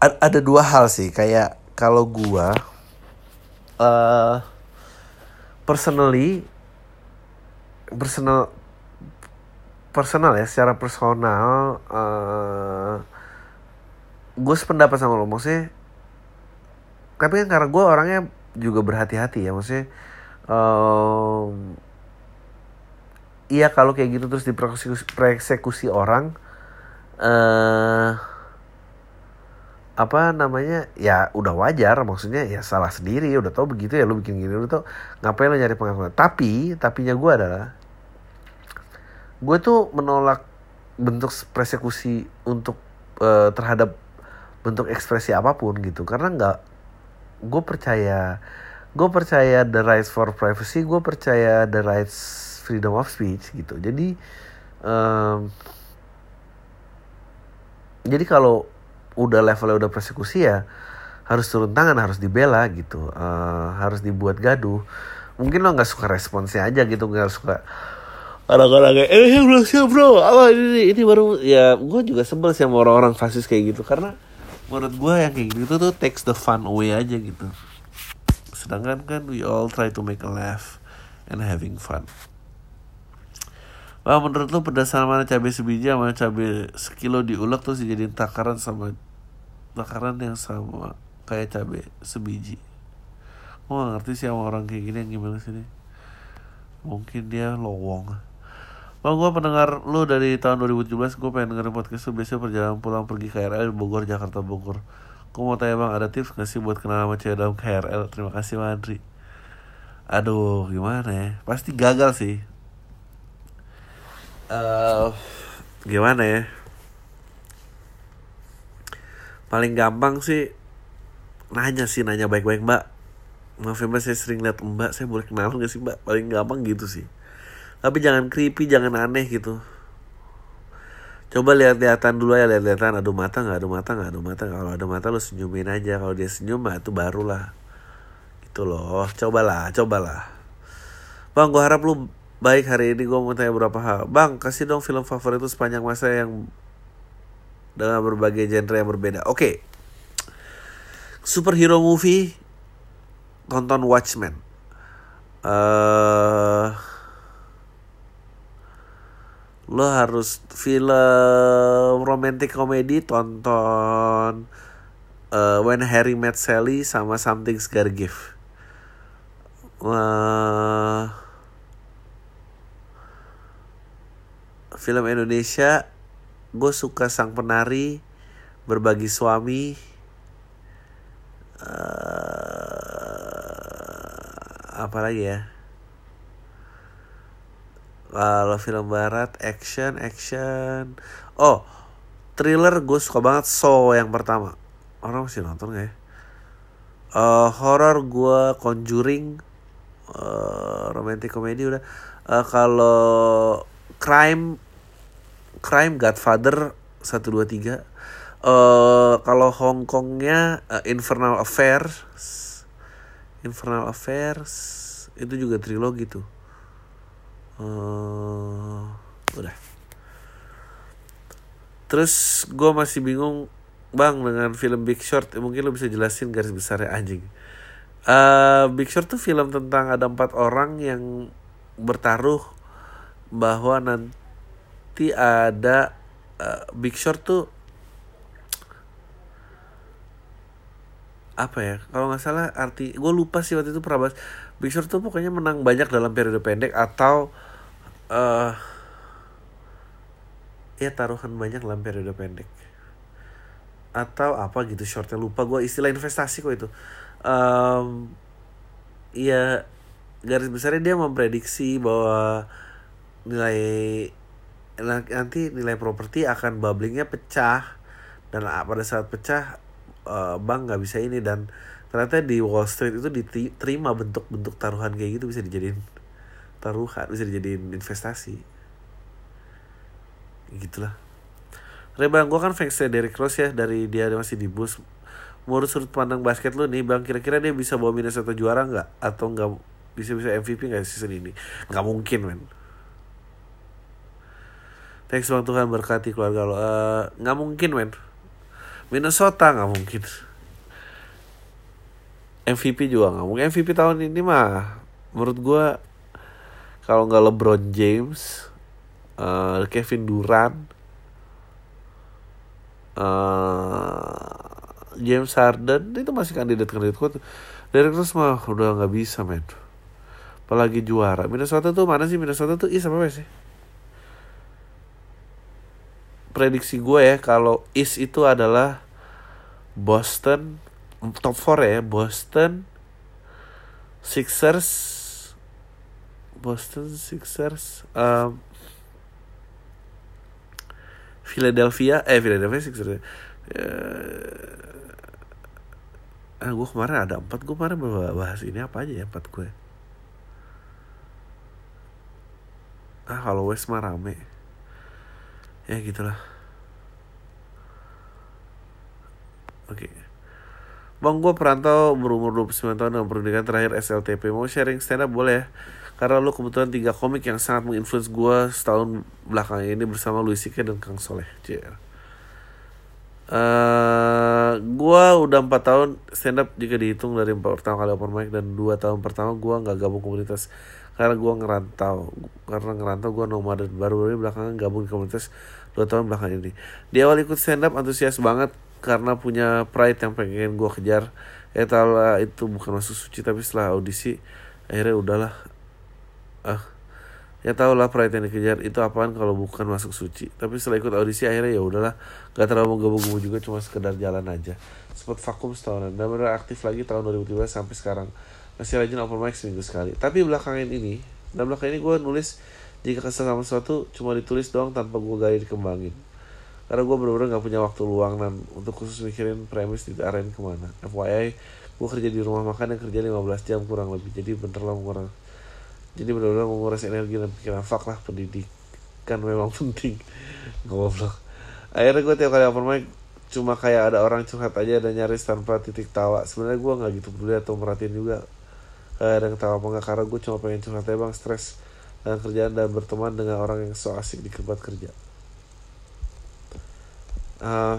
ada dua hal sih. Kayak kalau gua uh, personally personal personal ya secara personal uh, gue sependapat sama lo maksudnya tapi kan karena gue orangnya juga berhati-hati ya maksudnya um, iya kalau kayak gitu terus dipersekusi orang uh, apa namanya ya udah wajar maksudnya ya salah sendiri udah tau begitu ya lu bikin gini udah tau ngapain lo nyari pengakuan? Tapi tapinya gue adalah gue tuh menolak bentuk persekusi untuk uh, terhadap bentuk ekspresi apa pun gitu. Karena nggak gue percaya gue percaya the rights for privacy gue percaya the rights freedom of speech gitu. Jadi um, jadi kalau udah levelnya udah persekusi ya harus turun tangan harus dibela gitu. Uh, harus dibuat gaduh. Mungkin lo nggak suka responsnya aja gitu nggak suka orang-orang kayak eh belum siap bro. Apa ini ini baru ya gue juga sebel sih sama orang-orang fasis kayak gitu. Karena menurut gue yang kayak gitu tuh takes the fun away aja gitu sedangkan kan we all try to make a laugh and having fun Wah menurut lu pedas mana cabai sebiji sama cabai sekilo diulek terus dijadiin takaran sama takaran yang sama kayak cabai sebiji. Gue gak ngerti sih sama orang kayak gini yang gimana sih nih. Mungkin dia lowong. Bang gue pendengar lu dari tahun 2017 Gue pengen dengerin podcast lu. Biasanya perjalanan pulang pergi KRL Bogor, Jakarta, Bogor. Gue mau tanya bang ada tips gak sih buat kenal sama cewek dalam KRL Terima kasih Madri Aduh gimana ya? Pasti gagal sih. Uh, gimana ya? Paling gampang sih nanya sih nanya baik-baik mbak. Maaf ya mbak saya sering lihat mbak. Saya boleh kenal gak sih mbak? Paling gampang gitu sih tapi jangan creepy jangan aneh gitu coba lihat-lihatan dulu ya lihat-lihatan aduh mata nggak ada mata nggak ada mata kalau ada mata lo senyumin aja kalau dia senyum mah itu barulah itu loh cobalah cobalah bang gue harap lu Baik, hari ini gue mau tanya beberapa hal. Bang, kasih dong film favorit itu sepanjang masa yang dengan berbagai genre yang berbeda. Oke. Okay. Superhero movie tonton Watchmen. Uh, lo harus film romantic komedi tonton uh, When Harry Met Sally sama Something's Gotta Give. Uh, film Indonesia gue suka sang penari berbagi suami eh apa lagi ya kalau film barat action action. Oh thriller gue suka banget Saw yang pertama. Orang masih nonton gak ya? Eh horror gue Conjuring. Eh romantic comedy udah. Eh kalau crime crime Godfather 1 2 3 eh kalau Hong Kongnya eh, Infernal Affairs. Infernal Affairs itu juga trilogi tuh eh udah. Terus gue masih bingung bang dengan film Big Short. Ya, mungkin lo bisa jelasin garis besarnya anjing. Eh Big Short tuh film tentang ada empat orang yang bertaruh bahwa nanti ada eh, Big Short tuh apa ya? Kalau nggak salah arti gue lupa sih waktu itu pernah bahas Short tuh pokoknya menang banyak dalam periode pendek atau eh ya taruhan banyak dalam periode pendek. Atau apa gitu shortnya lupa gue istilah investasi kok itu. Em, ya garis besarnya dia memprediksi bahwa nilai nanti nilai properti akan bubblingnya pecah. Dan pada saat pecah eh, bank nggak bisa ini dan ternyata di Wall Street itu diterima bentuk-bentuk taruhan kayak gitu bisa dijadiin taruhan bisa dijadiin investasi. Gitulah. Rebang gue kan fansnya Derrick Rose ya dari dia masih di Bulls. Menurut sudut pandang basket lu nih bang kira-kira dia bisa bawa Minnesota juara nggak? Atau nggak bisa bisa MVP nggak season ini? Nggak mungkin men. Thanks bang. Tuhan berkati keluarga lo. Eh, nggak mungkin men. Minnesota nggak mungkin MVP juga nggak mungkin. MVP tahun ini mah menurut gua kalau nggak LeBron James eh, Kevin Durant eh, James Harden itu masih kandidat kandidat kuat Derrick Rose mah udah nggak bisa men. Apalagi juara. Minnesota tuh mana sih? Minnesota tuh East apa sih? Prediksi gue ya kalau East itu adalah Boston top 4 ya Boston Sixers. Boston Sixers um, Philadelphia eh Philadelphia Sixers ya. Eh, gue kemarin ada empat gue kemarin bahas ini apa aja ya empat gue ah kalau West mah rame. Ya gitulah. Oke Bang gue perantau berumur 29 tahun dengan pendidikan terakhir SLTP Mau sharing stand up boleh ya? Karena lu kebetulan tiga komik yang sangat menginfluence gue setahun belakangan ini bersama Louis C.K. dan Kang Soleh JR Eh, gua udah empat tahun stand up jika dihitung dari pertama kali open mic dan dua tahun pertama gua nggak gabung komunitas. Karena gua ngerantau. Karena ngerantau gua nomaden baru baru belakangan gabung komunitas dua tahun belakangan ini. Di awal ikut stand up antusias banget karena punya pride yang pengen gua kejar. Ya tau lah itu bukan masuk suci tapi setelah audisi akhirnya udahlah. Ah ya tau lah pride yang dikejar itu apaan kalau bukan masuk suci. Tapi setelah ikut audisi akhirnya ya udahlah. Gak terlalu menggabung-gabung juga cuma sekedar jalan aja. Sempat vakum setahunan dan benar aktif lagi tahun 2013 sampai sekarang. Masih rajin open mic seminggu sekali. Tapi belakangan ini dan belakangan ini gue nulis jika kesel sama sesuatu cuma ditulis doang tanpa gue gali dikembangin karena gue bener-bener gak punya waktu luang dan untuk khusus mikirin premis di arahin ke mana. FYI gue kerja di rumah makan yang kerja 15 jam kurang lebih. Jadi bener lah kurang jadi benar-benar menguras energi dan pikiran. Fuck lah pendidikan memang penting. Goblok. Akhirnya gue tiap kali open mic cuma kayak ada orang curhat aja dan nyaris tanpa titik tawa. Sebenarnya gue nggak gitu peduli atau merhatiin juga kayak ada yang tawa apa enggak karena gue cuma pengen curhat aja bang. Stres dengan kerjaan dan berteman dengan orang yang so asik di tempat kerja uh,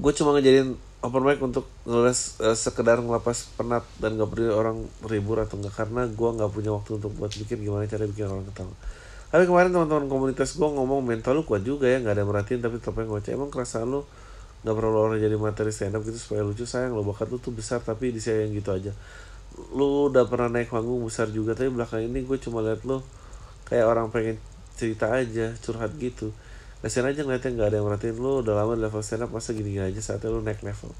gue cuma ngejadiin open mic untuk ngeles uh, sekedar ngelapas penat dan gak peduli orang ribur atau enggak karena gue nggak punya waktu untuk buat mikir gimana cara bikin orang ketawa. Tapi kemarin teman-teman komunitas gue ngomong mental lu kuat juga ya nggak ada merhatiin tapi tetap ngoceh. Emang kerasa lu nggak perlu orang jadi materi stand up gitu supaya lucu? Sayang lo bakat lu tuh besar tapi disayang gitu aja. Lu udah pernah naik panggung besar juga tapi belakang ini gue cuma liat lu kayak orang pengen cerita aja curhat gitu kasian aja ngeliatnya nggak ada yang merhatiin lu udah lama di level stand up masa gini, aja saatnya lu naik level.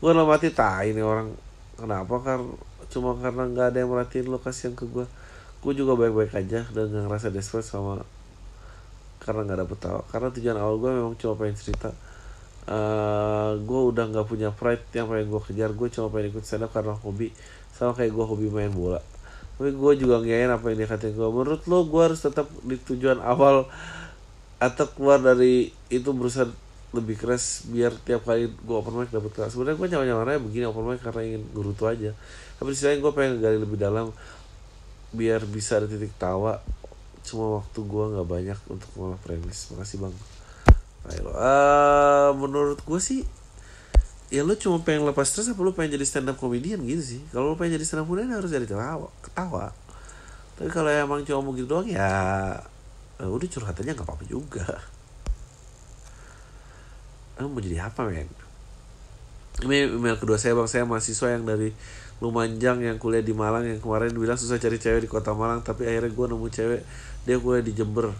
Gue dalam hati tai ini orang. Kenapa? Kan cuma karena nggak ada yang merhatiin lu kasihan ke gue gue juga baik-baik aja dan gak ngerasa desperate sama karena nggak dapet tawa karena tujuan awal gue memang cuma pengen cerita. Uh, gue udah nggak punya pride yang pengen gue kejar. Gue cuma pengen ikut stand up karena hobi. Sama kayak gue hobi main bola. Tapi gue juga ngiyain apa yang dia katain gue menurut lo gue harus tetap di tujuan awal atau keluar dari itu berusaha lebih keras biar tiap kali gue open mic dapet kelas sebenarnya gue nyaman nyamannya begini open mic karena ingin gerutu aja. Tapi sini gue pengen gali lebih dalam biar bisa ada titik tawa. Cuma waktu gue nggak banyak untuk ngolah premis. Makasih bang. Ayo, uh, menurut gue sih ya lu cuma pengen lepas stres apa lu pengen jadi stand up comedian gitu sih? Kalau lu pengen jadi stand up comedian harus jadi ketawa ketawa. Tapi kalau emang cuma mau gitu doang ya uh, udah curhatannya nggak apa-apa juga. Emang mau jadi apa men? Ini email kedua saya bang. Saya mahasiswa yang dari Lumajang yang kuliah di Malang yang kemarin bilang susah cari cewek di kota Malang tapi akhirnya gue nemu cewek. Dia kuliah di Jember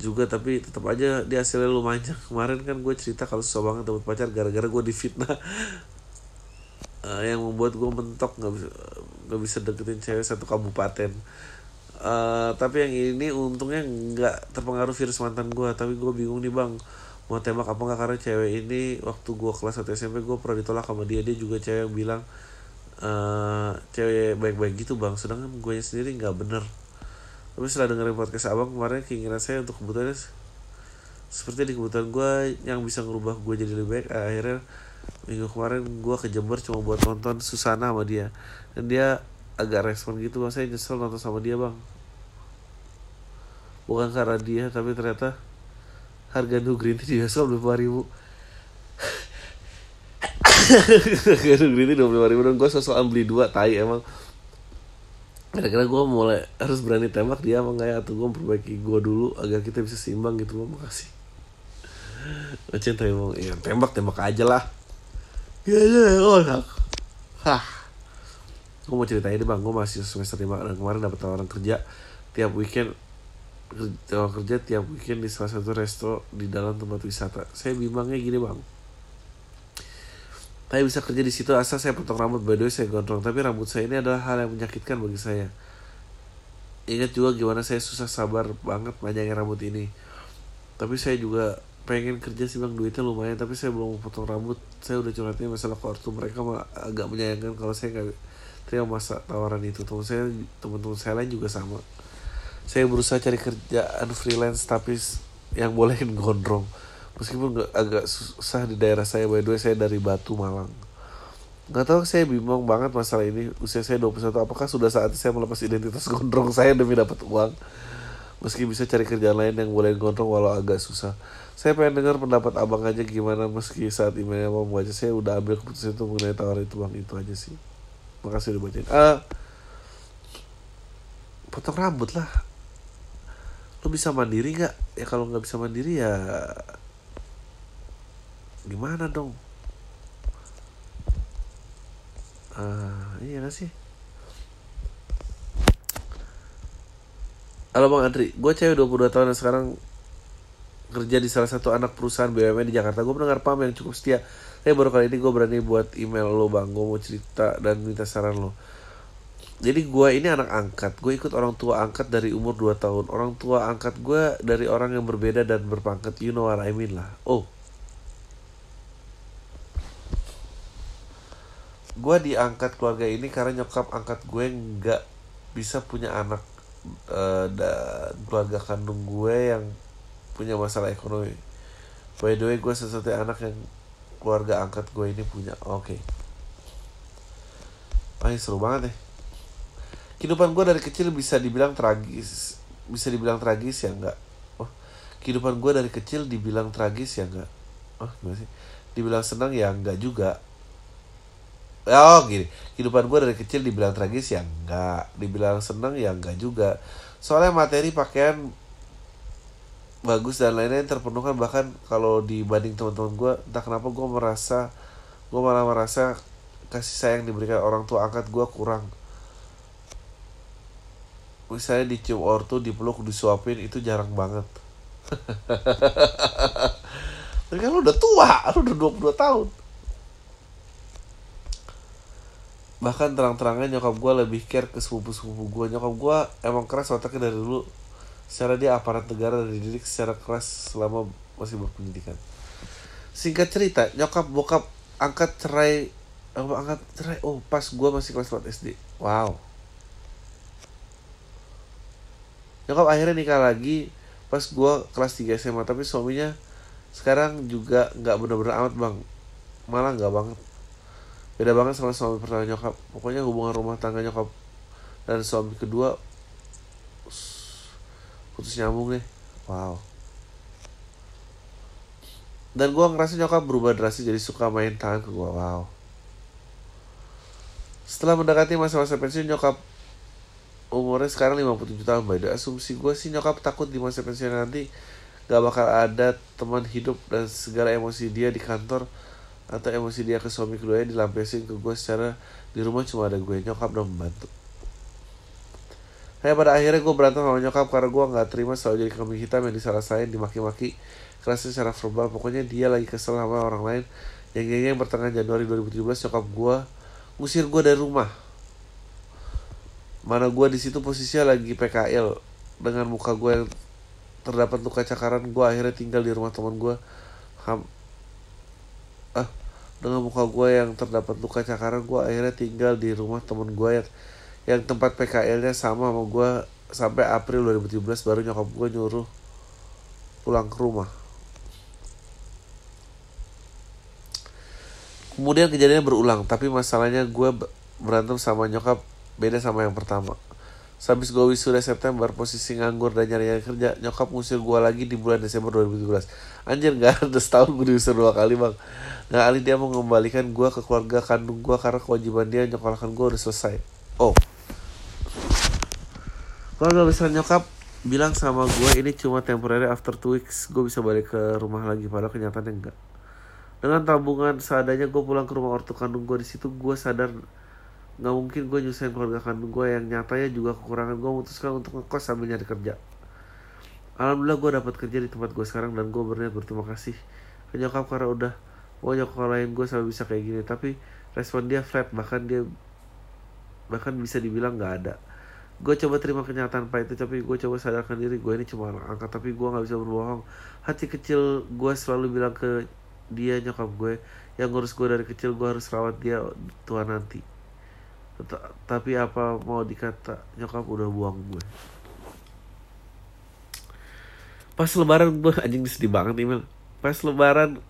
juga tapi tetap aja dia hasilnya lumayan. Kemarin kan gue cerita kalau susah banget dapet pacar gara-gara gue difitnah. Uh, yang membuat gue mentok nggak bisa nggak bisa deketin cewek satu kabupaten uh, tapi yang ini untungnya nggak terpengaruh virus mantan gue tapi gue bingung nih bang. Mau tembak apa nggak? Karena cewek ini waktu gue kelas 1 SMP gue pernah ditolak sama dia. Dia juga cewek yang bilang uh, cewek baik-baik gitu bang. Sedangkan gue sendiri nggak bener. Tapi setelah dengerin podcast abang kemarin keinginan saya untuk kebutuhannya seperti di kebutuhan gue yang bisa ngerubah gue jadi lebih baik. Akhirnya minggu kemarin gue ke Jember cuma buat nonton Susana sama dia. Dan dia agak respon gitu saya nyesel nonton sama dia bang bukan karena dia tapi ternyata harga new green tea di bioskop dua puluh ribu. Harga new green tea dua puluh ribu dan gue sosokan beli dua tai emang. Kira-kira gue mulai harus berani tembak dia emang kayak atau gue memperbaiki gue dulu agar kita bisa seimbang gitu loh makasih. Macam emang. Ya tembak tembak aja lah. Ya ya oh hah. Gue mau ceritain deh bang. Gue masih semester lima dan kemarin dapat tawaran kerja. Tiap weekend kerja, kerja tiap weekend di salah satu resto di dalam tempat wisata. Saya bimbangnya gini bang. Saya bisa kerja di situ asal saya potong rambut by the way saya gondrong. Tapi rambut saya ini adalah hal yang menyakitkan bagi saya. Ingat juga gimana saya susah sabar banget panjangin rambut ini. Tapi saya juga pengen kerja sih bang duitnya lumayan tapi saya belum potong rambut saya udah curhatnya masalah kartu mereka agak menyayangkan kalau saya nggak terima masa tawaran itu teman saya teman-teman saya lain juga sama saya berusaha cari kerjaan freelance tapi yang bolehin gondrong. Meskipun gak, agak susah di daerah saya by the way saya dari Batu Malang. Nggak tahu saya bingung banget masalah ini. Usia saya 21 apakah sudah saatnya saya melepas identitas gondrong saya demi dapat uang? Meski bisa cari kerjaan lain yang boleh gondrong walau agak susah. Saya pengen dengar pendapat abang aja gimana meski saat emailnya mau membaca saya udah ambil keputusan itu mengenai tawaran itu bang. Itu aja sih. Makasih udah bacain. Ah potong rambut lah lo bisa mandiri nggak ya kalau nggak bisa mandiri ya gimana dong uh, iya gak sih Halo Bang Andri, gue cewek 22 tahun dan sekarang kerja di salah satu anak perusahaan BUMN di Jakarta. Gue pendengar pam yang cukup setia. Tapi baru kali ini gue berani buat email lo bang. Gue mau cerita dan minta saran lo jadi gue ini anak angkat. Gue ikut orang tua angkat dari umur 2 tahun. Orang tua angkat gue dari orang yang berbeda dan berpangkat. You know what I mean lah. Oh. Gue diangkat keluarga ini karena nyokap angkat gue nggak bisa punya anak uh, dan keluarga kandung gue yang punya masalah ekonomi. By the way gue sesuatu anak yang keluarga angkat gue ini punya. Oke. Okay. Seru banget nih kehidupan gue dari kecil bisa dibilang tragis. Bisa dibilang tragis ya enggak? Oh kehidupan gue dari kecil dibilang tragis ya enggak? Oh gimana sih? Dibilang senang ya enggak juga. Oh gini. Kehidupan gue dari kecil dibilang tragis ya enggak. Dibilang senang ya enggak juga. Soalnya materi pakaian bagus dan lain-lain terpenuhkan. Bahkan kalau dibanding teman-teman gue entah kenapa gue merasa gue malah merasa kasih sayang diberikan orang tua angkat gue kurang misalnya dicium ortu dipeluk disuapin itu jarang banget Tapi kan lu udah tua, lu udah 22 tahun. Bahkan terang-terangan nyokap gue lebih care ke sepupu-sepupu gue. Nyokap gue emang keras otaknya dari dulu. Secara dia aparat negara dan dididik secara keras selama masih berpendidikan. Singkat cerita, nyokap bokap angkat cerai angkat cerai oh pas gue masih kelas 4 SD wow nyokap akhirnya nikah lagi pas gue kelas 3 SMA tapi suaminya sekarang juga nggak bener-bener amat bang. Malah nggak banget. Beda banget sama suami pertama nyokap. Pokoknya hubungan rumah tangga nyokap dan suami kedua putus nyambung deh. Wow. Dan gue ngerasa nyokap berubah drastis jadi suka main tangan ke gue wow. Setelah mendekati masa-masa pensiun nyokap umurnya sekarang 57 tahun by the asumsi gue sih nyokap takut di masa pensiun nanti gak bakal ada teman hidup dan segala emosi dia di kantor atau emosi dia ke suami keduanya dilampiasin ke gue secara di rumah cuma ada gue nyokap dan membantu Kayak pada akhirnya gue berantem sama nyokap karena gue gak terima selalu jadi kambing hitam yang disalah-salahin, dimaki-maki keras secara verbal. Pokoknya dia lagi kesel sama orang lain. Yang yang pertengahan Januari 2017 nyokap gue ngusir gue dari rumah mana gue di situ posisinya lagi PKL dengan muka gue yang terdapat luka cakaran gue akhirnya tinggal di rumah teman gue ah dengan muka gue yang terdapat luka cakaran gue akhirnya tinggal di rumah teman gue yang yang tempat PKL-nya sama sama gue sampai April 2017 baru nyokap gue nyuruh pulang ke rumah. Kemudian kejadiannya berulang tapi masalahnya gue berantem sama nyokap beda sama yang pertama Habis gue wisuda September, posisi nganggur dan nyari-nyari kerja, nyokap ngusir gue lagi di bulan Desember 2017. Anjir gak ada setahun gue diusir dua kali bang. Nah Ali dia mau mengembalikan gue ke keluarga kandung gue karena kewajiban dia nyokolahkan gue udah selesai. Oh. Keluarga besar nyokap bilang sama gue ini cuma temporary after two weeks gue bisa balik ke rumah lagi padahal kenyataannya enggak. Dengan tabungan seadanya gue pulang ke rumah ortu kandung gue di situ gue sadar nggak mungkin gue nyusahin keluarga kandung gue yang nyatanya juga kekurangan gue memutuskan untuk ngekos sambil nyari kerja. Alhamdulillah gue dapat kerja di tempat gue sekarang dan gue berniat berterima kasih. Ke nyokap karena udah mau nyokolain gue sampai bisa kayak gini. Tapi respon dia flat bahkan dia bahkan bisa dibilang nggak ada. Gue coba terima kenyataan pak itu tapi gue coba sadarkan diri gue ini cuma anak angkat tapi gue nggak bisa berbohong. Hati kecil gue selalu bilang ke dia nyokap gue yang ngurus gue dari kecil gue harus rawat dia tua nanti tapi apa mau dikata nyokap udah buang gue. Pas lebaran gue anjing sedih banget nih Mel. Pas lebaran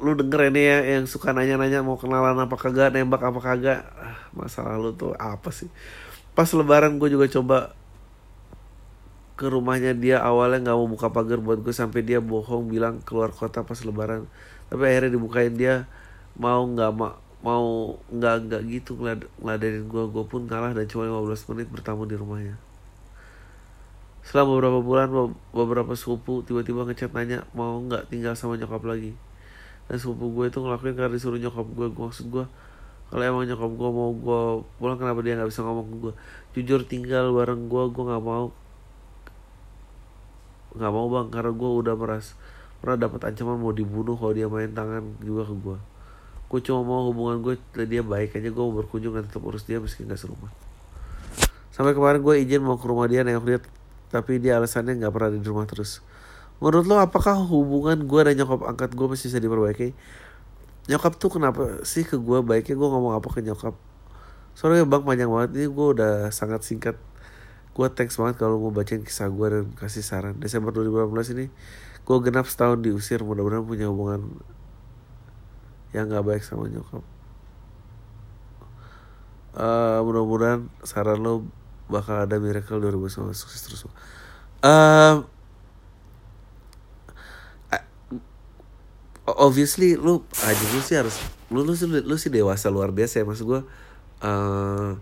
lu denger ini ya yang suka nanya-nanya mau kenalan apa kagak nembak apa kagak. Ah, masa lalu tuh apa sih? Pas lebaran gue juga coba ke rumahnya dia awalnya nggak mau buka pagar buat gue sampai dia bohong bilang keluar kota pas lebaran. Tapi akhirnya dibukain dia mau nggak mau mau nggak nggak gitu ngelad ngeladenin gue gue pun kalah dan cuma 15 menit bertamu di rumahnya. Setelah beberapa bulan beberapa sepupu tiba-tiba ngechat nanya mau nggak tinggal sama nyokap lagi? Dan sepupu gue itu ngelakuin karena disuruh nyokap gue gue maksud gue kalau emang nyokap gue mau gue pulang kenapa dia nggak bisa ngomong ke gue jujur tinggal bareng gue gue nggak mau. Nggak mau bang karena gue udah meras pernah dapat ancaman mau dibunuh kalau dia main tangan juga ke gue gue cuma mau hubungan gue dia baik aja gue berkunjung dan tetap urus dia meski gak serumah sampai kemarin gue izin mau ke rumah dia nengok dia tapi dia alasannya nggak pernah di rumah terus. Menurut lo apakah hubungan gue dan nyokap angkat gue masih bisa diperbaiki? Nyokap tuh kenapa sih ke gue baiknya gue ngomong apa ke nyokap? Soalnya bang panjang banget. Ini gue udah sangat singkat. Gue thanks banget kalau mau bacain kisah gue dan kasih saran. Desember 2018 ini gue genap setahun diusir. Mudah-mudahan punya hubungan yang nggak baik sama nyokap. Uh, mudah-mudahan saran lo bakal ada miracle 2019 sukses terus uh, obviously lu aja lu sih harus lu lu, lu, lu sih dewasa luar biasa ya maksud gue uh,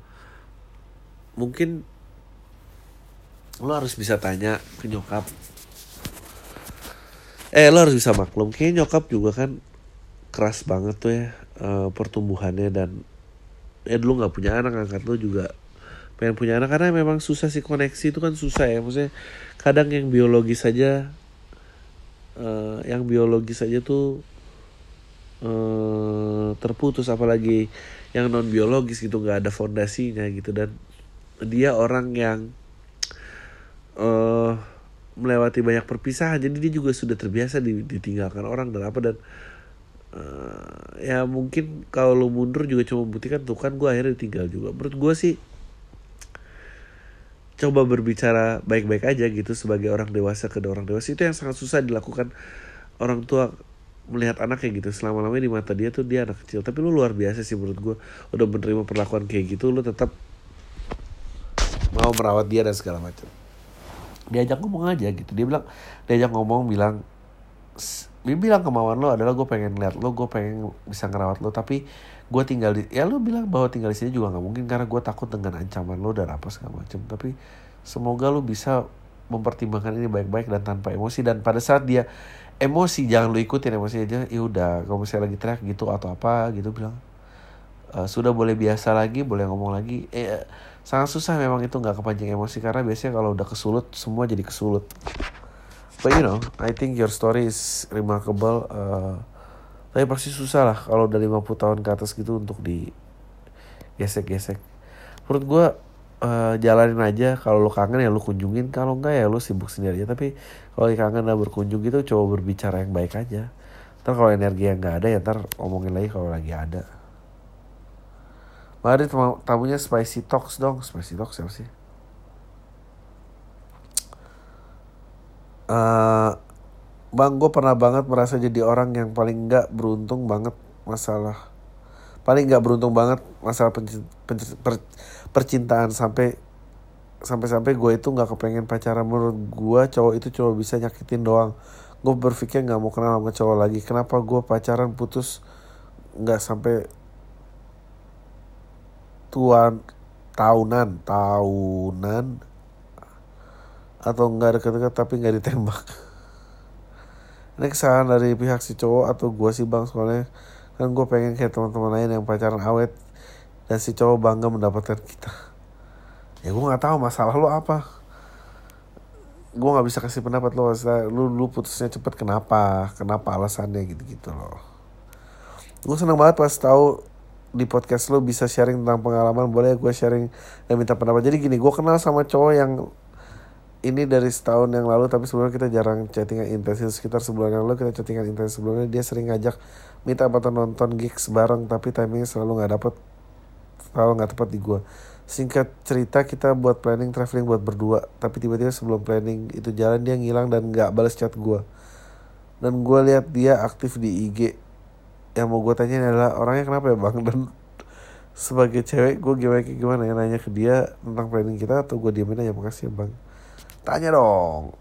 mungkin lo harus bisa tanya ke nyokap. Eh lo harus bisa maklum. Kayak nyokap juga kan keras banget tuh ya uh, pertumbuhannya dan ya dulu nggak punya anak angkat lo juga pengen punya anak karena memang susah sih koneksi itu kan susah ya. Maksudnya kadang yang biologis saja uh, yang biologis aja tuh uh, terputus. Apalagi yang non biologis gitu nggak ada fondasinya gitu. Dan dia orang yang uh, melewati banyak perpisahan. Jadi dia juga sudah terbiasa ditinggalkan orang dan apa dan uh, ya mungkin kalau lu mundur juga cuma membuktikan tuh kan gue akhirnya ditinggal juga. Menurut gue sih coba berbicara baik-baik aja gitu sebagai orang dewasa ke orang dewasa. Itu yang sangat susah dilakukan orang tua melihat anaknya gitu. Selama lamanya di mata dia tuh dia anak kecil. Tapi lu luar biasa sih menurut gue udah menerima perlakuan kayak gitu lu tetap mau merawat dia dan segala macam. Diajak ngomong aja gitu. Dia bilang diajak ngomong bilang bilang kemauan lo adalah gue pengen lihat lo gue pengen bisa ngerawat lo tapi gue tinggal di ya lo bilang bahwa tinggal di sini juga nggak mungkin karena gue takut dengan ancaman lo dan apa segala macam tapi semoga lo bisa mempertimbangkan ini baik-baik dan tanpa emosi. Dan pada saat dia emosi jangan lo ikutin emosi aja ya udah kalau misalnya lagi teriak gitu atau apa gitu bilang. E, sudah boleh biasa lagi boleh ngomong lagi. Eh sangat susah memang itu nggak kepancing emosi karena biasanya kalau udah kesulut semua jadi kesulut but you know I think your story is remarkable uh, tapi pasti susah lah kalau udah 50 tahun ke atas gitu untuk di gesek-gesek. Menurut gue uh, jalanin aja. Kalau lo kangen ya lo kunjungin. Kalau enggak ya lo sibuk sendiri aja. Tapi kalau kangen lah berkunjung gitu coba berbicara yang baik aja. Ntar kalau energi yang nggak ada ya ntar omongin lagi kalau lagi ada. Mari tamunya Spicy Talks dong. Spicy Talks siapa sih? Uh, bang, gue pernah banget merasa jadi orang yang paling nggak beruntung banget masalah paling nggak beruntung banget masalah per, percintaan sampai sampai sampai gue itu nggak kepengen pacaran. Menurut gue cowok itu cuma bisa nyakitin doang. Gue berpikir nggak mau kenal sama cowok lagi. Kenapa gue pacaran putus nggak sampai tuan tahunan tahunan atau enggak dekat-dekat tapi nggak ditembak. Ini kesalahan dari pihak si cowok atau gue sih bang? Soalnya kan gue pengen kayak teman-teman lain yang pacaran awet dan si cowok bangga mendapatkan kita. Ya gue nggak tahu masalah lo apa. Gue nggak bisa kasih pendapat lo lu lu putusnya cepet kenapa? Kenapa alasannya? Gitu gitu loh. Gue seneng banget pas tahu di podcast lo bisa sharing tentang pengalaman. Boleh gue sharing dan minta pendapat. Jadi gini gue kenal sama cowok yang ini dari setahun yang lalu tapi sebelumnya kita jarang chattingan intens sekitar sebulan yang lalu kita chattingan intens sebelumnya dia sering ngajak minta apa nonton gigs bareng tapi timingnya selalu nggak dapet. Selalu nggak tepat di gue singkat cerita kita buat planning traveling buat berdua tapi tiba-tiba sebelum planning itu jalan dia ngilang dan nggak balas chat gue dan gue lihat dia aktif di IG yang mau gue tanya adalah orangnya kenapa ya bang? Dan sebagai cewek gue gimana gimana ya nanya ke dia tentang planning kita atau gue diamin aja makasih ya bang tanya dong.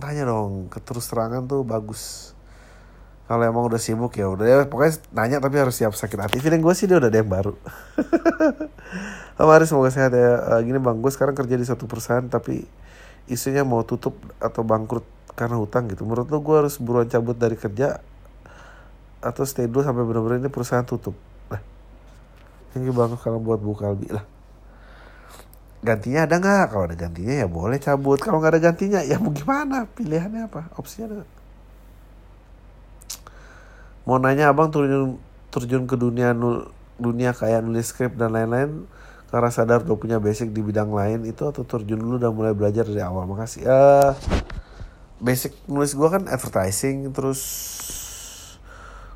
Tanya dong keterus terangan tuh bagus. Kalau emang udah sibuk ya udah. Ya pokoknya nanya tapi harus siap sakit hati. Feeling gue sih dia udah ada yang baru. Mari semoga sehat ya. Uh, gini bang gue sekarang kerja di satu perusahaan tapi isunya mau tutup atau bangkrut karena hutang gitu. Menurut lo gue harus buruan cabut dari kerja atau stay dulu sampai benar-benar ini perusahaan tutup? Lah ini banget kalau buat buka lebih lah gantinya ada nggak? Kalau ada gantinya ya boleh cabut. Kalau nggak ada gantinya ya mau gimana? Pilihannya apa? Opsinya ada mau nanya abang turun terjun ke dunia nul, dunia kayak nulis skrip dan lain-lain karena sadar udah punya basic di bidang lain itu atau terjun dulu dan mulai belajar dari awal? Makasih. Uh, basic nulis gue kan advertising terus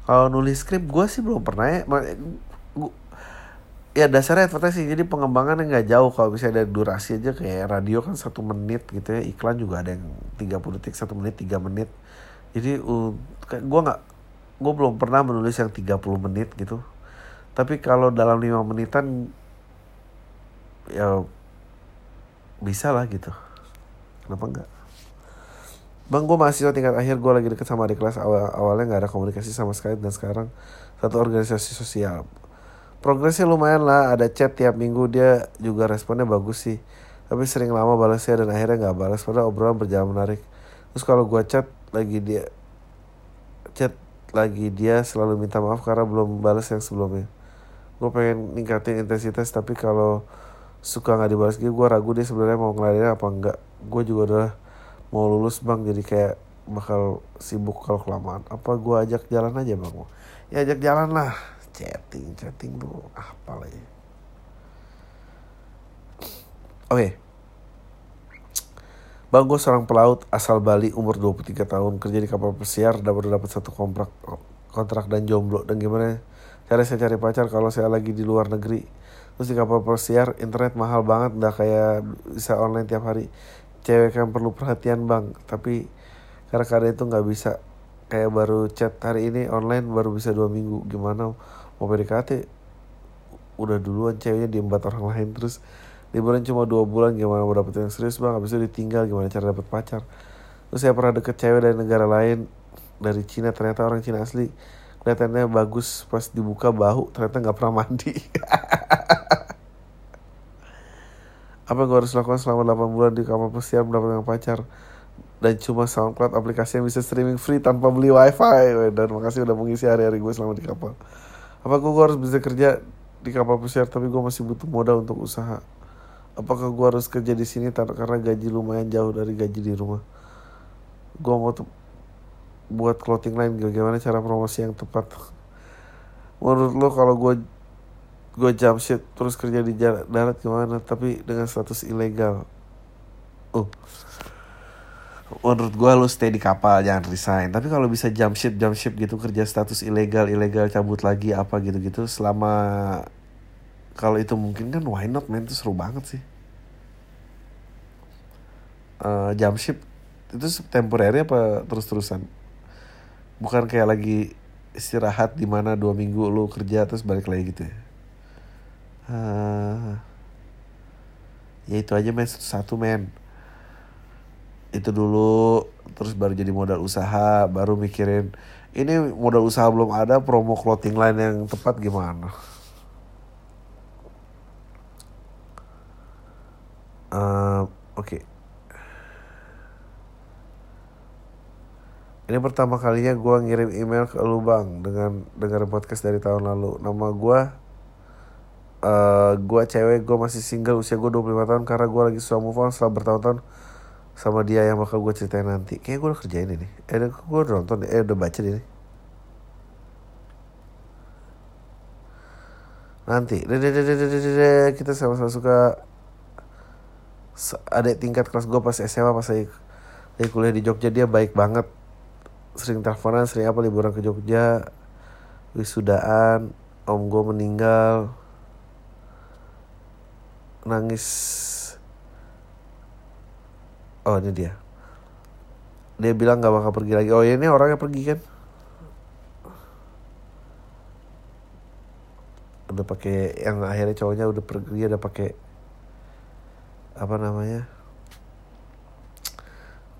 kalau nulis skrip gue sih belum pernah ya ya dasarnya advertising jadi pengembangannya nggak jauh. Kalau misalnya ada durasi aja kayak radio kan satu menit gitu ya. Iklan juga ada yang 30 detik satu menit tiga menit. Jadi uh, gue nggak gue belum pernah menulis yang 30 menit gitu. Tapi kalau dalam lima menitan ya bisa lah gitu. Kenapa enggak Bang gue mahasiswa tingkat akhir. Gue lagi deket sama adik kelas. Awal awalnya nggak ada komunikasi sama sekali. Dan sekarang satu organisasi sosial. Progresnya lumayan lah, ada chat tiap minggu dia juga responnya bagus sih. Tapi sering lama balasnya dan akhirnya nggak balas padahal obrolan berjalan menarik. Terus kalau gue chat lagi dia chat lagi dia selalu minta maaf karena belum balas yang sebelumnya. Gue pengen ningkatin intensitas tapi kalau suka nggak dibalas gitu gue ragu dia sebenarnya mau ngeladenin apa enggak. Gue juga udah mau lulus bang jadi kayak bakal sibuk kalau kelamaan apa gue ajak jalan aja bang ya ajak jalan lah chatting chatting bro apa lagi? Oke. Bang gue seorang pelaut asal Bali umur 23 tahun kerja di kapal pesiar dan baru dapat satu kontrak kontrak dan jomblo. Dan gimana? Cara saya cari pacar kalau saya lagi di luar negeri. Terus di kapal pesiar internet mahal banget udah kayak bisa online tiap hari. Cewek kan perlu perhatian bang. Tapi karena kadang itu nggak bisa. Kayak baru chat hari ini online baru bisa dua minggu. Gimana mau PDKT udah duluan ceweknya diembat orang lain. Terus liburan cuma dua bulan gimana mau dapet yang serius bang? Habis itu ditinggal gimana cara dapet pacar? Terus saya pernah deket cewek dari negara lain dari Cina. Ternyata orang Cina asli. Kelihatannya bagus pas dibuka bahu ternyata nggak pernah mandi. Apa yang gue harus lakukan selama 8 bulan di kapal pesiar mendapatkan pacar? Dan cuma SoundCloud aplikasi yang bisa streaming free tanpa beli wifi. Dan makasih udah mengisi hari-hari gue selama di kapal apa gue harus bisa kerja di kapal pesiar tapi gue masih butuh modal untuk usaha. Apakah gue harus kerja di sini karena gaji lumayan jauh dari gaji di rumah? Gue mau buat clothing line gimana cara promosi yang tepat. Menurut lo kalau gue gue jump ship terus kerja di darat gimana tapi dengan status ilegal? Uh menurut gue lo stay di kapal jangan resign. Tapi kalau bisa jump ship jump ship gitu kerja status ilegal ilegal cabut lagi apa gitu gitu selama kalau itu mungkin kan why not man? Itu seru banget sih. Uh, jump ship itu temporary apa terus-terusan? Bukan kayak lagi istirahat di mana dua minggu lu kerja terus balik lagi gitu ya? Uh, ya itu aja men. Satu men itu dulu terus baru jadi modal usaha baru mikirin ini modal usaha belum ada promo clothing line yang tepat gimana Uh, Oke. Okay. Ini pertama kalinya gue ngirim email ke lu bang dengan dengar podcast dari tahun lalu. Nama gue, uh, gue cewek, gue masih single, usia gue 25 tahun karena gue lagi susah move on setelah bertahun-tahun sama dia yang bakal gue ceritain nanti. Kayaknya gue udah kerjain ini. Eh, gue udah nonton, eh udah baca ini. Nanti, kita sama-sama suka adik tingkat kelas gue pas SMA pas saya lagi kuliah di Jogja. Dia baik banget. Sering teleponan sering apa liburan ke Jogja. Wisudaan. Om gue meninggal. Nangis oh ini dia. Dia bilang nggak bakal pergi lagi. Oh ya ini orangnya pergi kan? Udah pakai yang akhirnya cowoknya udah pergi udah pakai apa namanya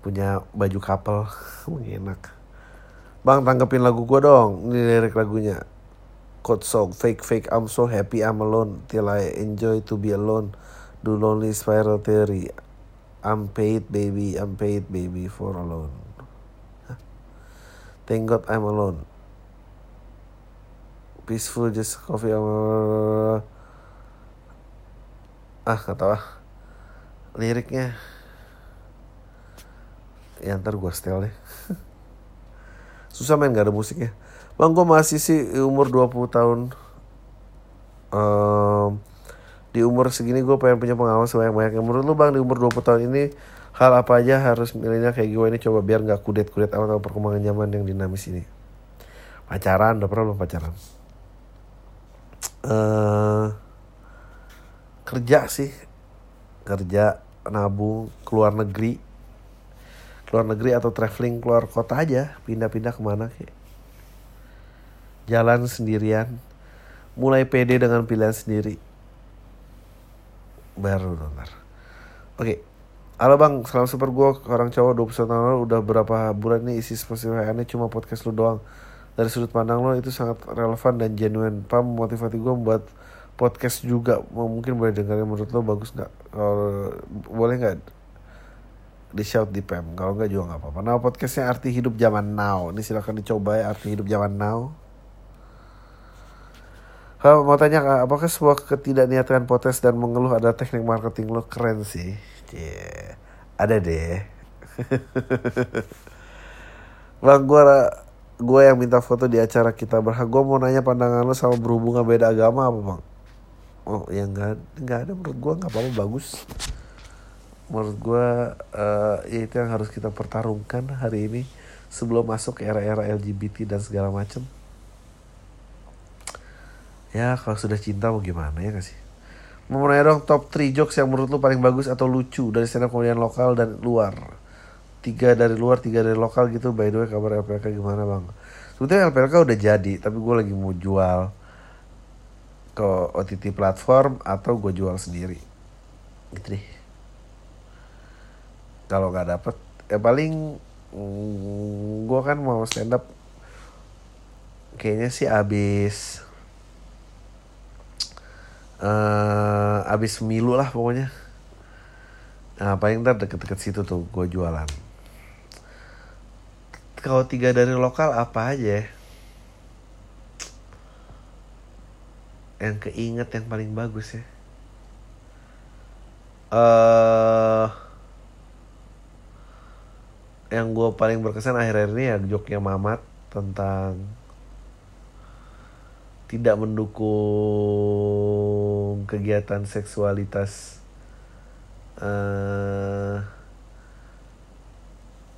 punya baju kapal. Enak. Bang tanggepin lagu gue dong. Ini lirik lagunya. Code song fake fake I'm so happy I'm alone. Till I enjoy to be alone. Do lonely spiral theory I'm paid baby. I'm paid baby for alone. Thank God I'm alone. Peaceful just coffee. Ah gak tau ah liriknya. Ya ntar gue setel deh. Susah main gak ada musiknya. Bang gue masih sih umur 20 tahun. Um, di umur segini gue pengen punya pengalaman sebanyak-banyaknya menurut lu bang di umur 20 tahun ini hal apa aja harus milihnya kayak gue ini coba biar nggak kudet-kudet amat sama perkembangan zaman yang dinamis ini? Pacaran udah pernah belum pacaran? Uh, kerja sih. Kerja nabung keluar negeri. Keluar negeri atau traveling keluar kota aja pindah-pindah ke mana kayak. Jalan sendirian. Mulai pede dengan pilihan sendiri baru ntar oke. Halo bang. Salam super gue orang cowok 21 tahun lalu. Udah berapa bulan nih isi aneh cuma podcast lu doang. Dari sudut pandang lo itu sangat relevan dan genuine. Pam motivasi gue membuat podcast juga. Mungkin boleh dengerin menurut lo bagus nggak? Kalau boleh nggak di shout di pem kalau nggak juga nggak apa-apa. Nah podcastnya arti hidup zaman now. Ini silahkan dicoba ya arti hidup zaman now kalau mau tanya apakah sebuah ketidakniatan podcast dan mengeluh ada teknik marketing lo keren sih yeah. ada deh Bang, gue gue yang minta foto di acara kita berhak. Gue mau nanya pandangan lo sama berhubungan beda agama apa bang? Oh ya nggak nggak ada menurut gue nggak apa-apa bagus. Menurut gue uh, ya itu yang harus kita pertarungkan hari ini sebelum masuk era-era LGBT dan segala macam. Ya kalau sudah cinta mau gimana ya kasih. Mau nanya dong top 3 jokes yang menurut lu paling bagus atau lucu dari stand up komedian lokal dan luar? Tiga dari luar tiga dari lokal gitu. By the way kabar LPLK gimana bang? Sebetulnya LPLK udah jadi tapi gue lagi mau jual ke OTT platform atau gue jual sendiri. Gitu deh. Kalau nggak dapet ya paling mm, gue kan mau stand up kayaknya sih abis uh, abis milu lah pokoknya. Nah, paling ntar deket-deket situ tuh gue jualan. Kalau tiga dari lokal apa aja yang keinget yang paling bagus ya. Uh, yang gue paling berkesan akhir-akhir ini ya joknya Mamat tentang tidak mendukung kegiatan seksualitas uh,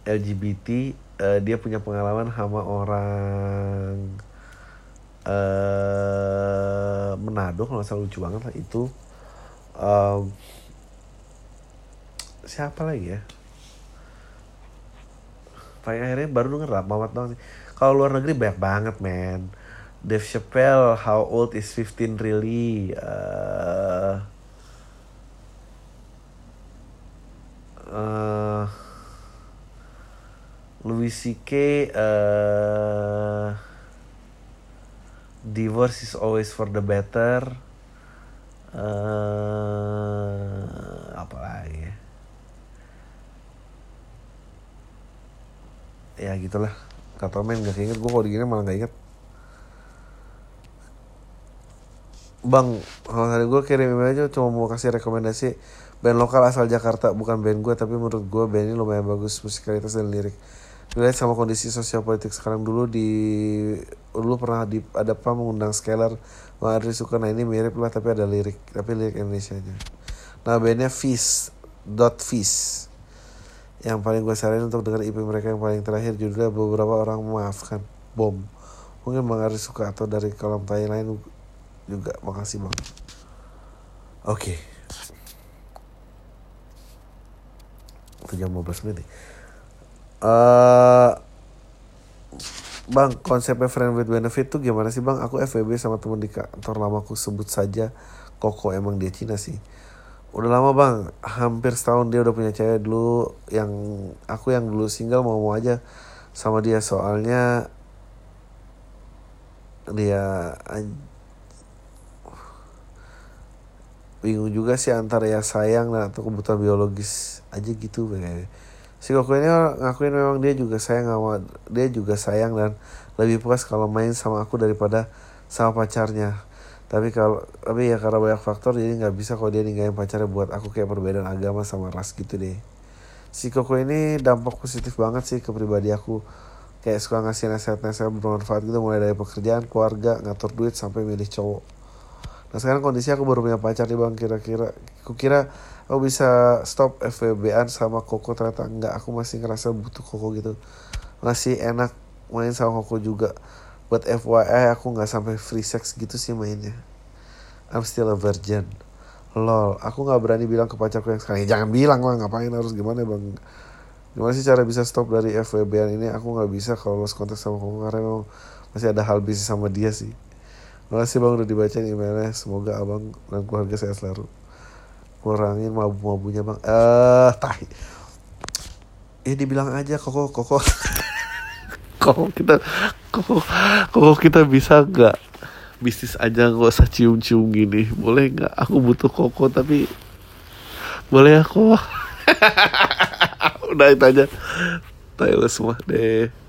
eh, LGBT uh, dia punya pengalaman sama orang uh, Manado kalau salah lucu banget lah itu. Um, siapa lagi ya? Paling akhirnya baru denger lah Mamat dong kalau luar negeri banyak banget man Dave Chappelle How Old Is 15 Really uh, uh, Louis C.K. Uh, divorce is always for the better. Uh, apa lagi ya? Ya gitulah. Kata men gak inget gue kalau digini malah gak inget. Bang, kalau hari gue kirim email aja cuma mau kasih rekomendasi band lokal asal Jakarta bukan band gue tapi menurut gue band ini lumayan bagus musikalitas dan lirik. Dilihat sama kondisi sosial politik sekarang dulu di dulu pernah di ada apa mengundang Scalar Bang suka nah ini mirip lah tapi ada lirik tapi lirik Indonesia aja. Nah bandnya Fish dot Fish yang paling gue saranin untuk dengar IP mereka yang paling terakhir judulnya beberapa orang memaafkan bom. Mungkin Bang suka atau dari kolam tanya lain juga makasih bang oke okay. itu jam 15 menit nih Uh, bang, konsepnya friend with benefit tuh gimana sih bang? Aku FWB sama temen di kantor lama aku sebut saja Koko emang dia Cina sih. Udah lama bang, hampir setahun dia udah punya cewek dulu yang aku yang dulu single mau mau aja sama dia soalnya dia bingung juga sih antara ya sayang dan atau kebutuhan biologis aja gitu kayaknya si Koko ini ngakuin memang dia juga sayang sama dia juga sayang dan lebih puas kalau main sama aku daripada sama pacarnya. Tapi kalau tapi ya karena banyak faktor jadi nggak bisa kalau dia ninggalin pacarnya buat aku kayak perbedaan agama sama ras gitu deh. Si Koko ini dampak positif banget sih ke pribadi aku. Kayak suka ngasih nasihat-nasihat bermanfaat gitu mulai dari pekerjaan keluarga ngatur duit sampai milih cowok nah sekarang kondisi aku baru punya pacar nih bang kira-kira. Aku kira aku bisa stop FWB-an sama Koko ternyata enggak. Aku masih ngerasa butuh Koko gitu. Masih enak main sama Koko juga. Buat FYI aku nggak sampai free sex gitu sih mainnya. I'm still a virgin. Lol aku nggak berani bilang ke pacarku yang sekarang ya, jangan bilang lah ngapain harus gimana bang? Gimana sih cara bisa stop dari FWB-an ini? Aku nggak bisa kalau lost kontak sama Koko karena memang masih ada hal bisnis sama dia sih Makasih bang udah dibaca emailnya. Semoga abang dan keluarga saya selalu. Kurangin mabu-mabunya bang. Eh uh, tahi ya dibilang aja koko koko. Koko kita koko koko kita bisa nggak bisnis aja nggak usah cium-cium gini? Boleh nggak? Aku butuh koko tapi boleh ya kok udah itu aja. Tayo semua. Deh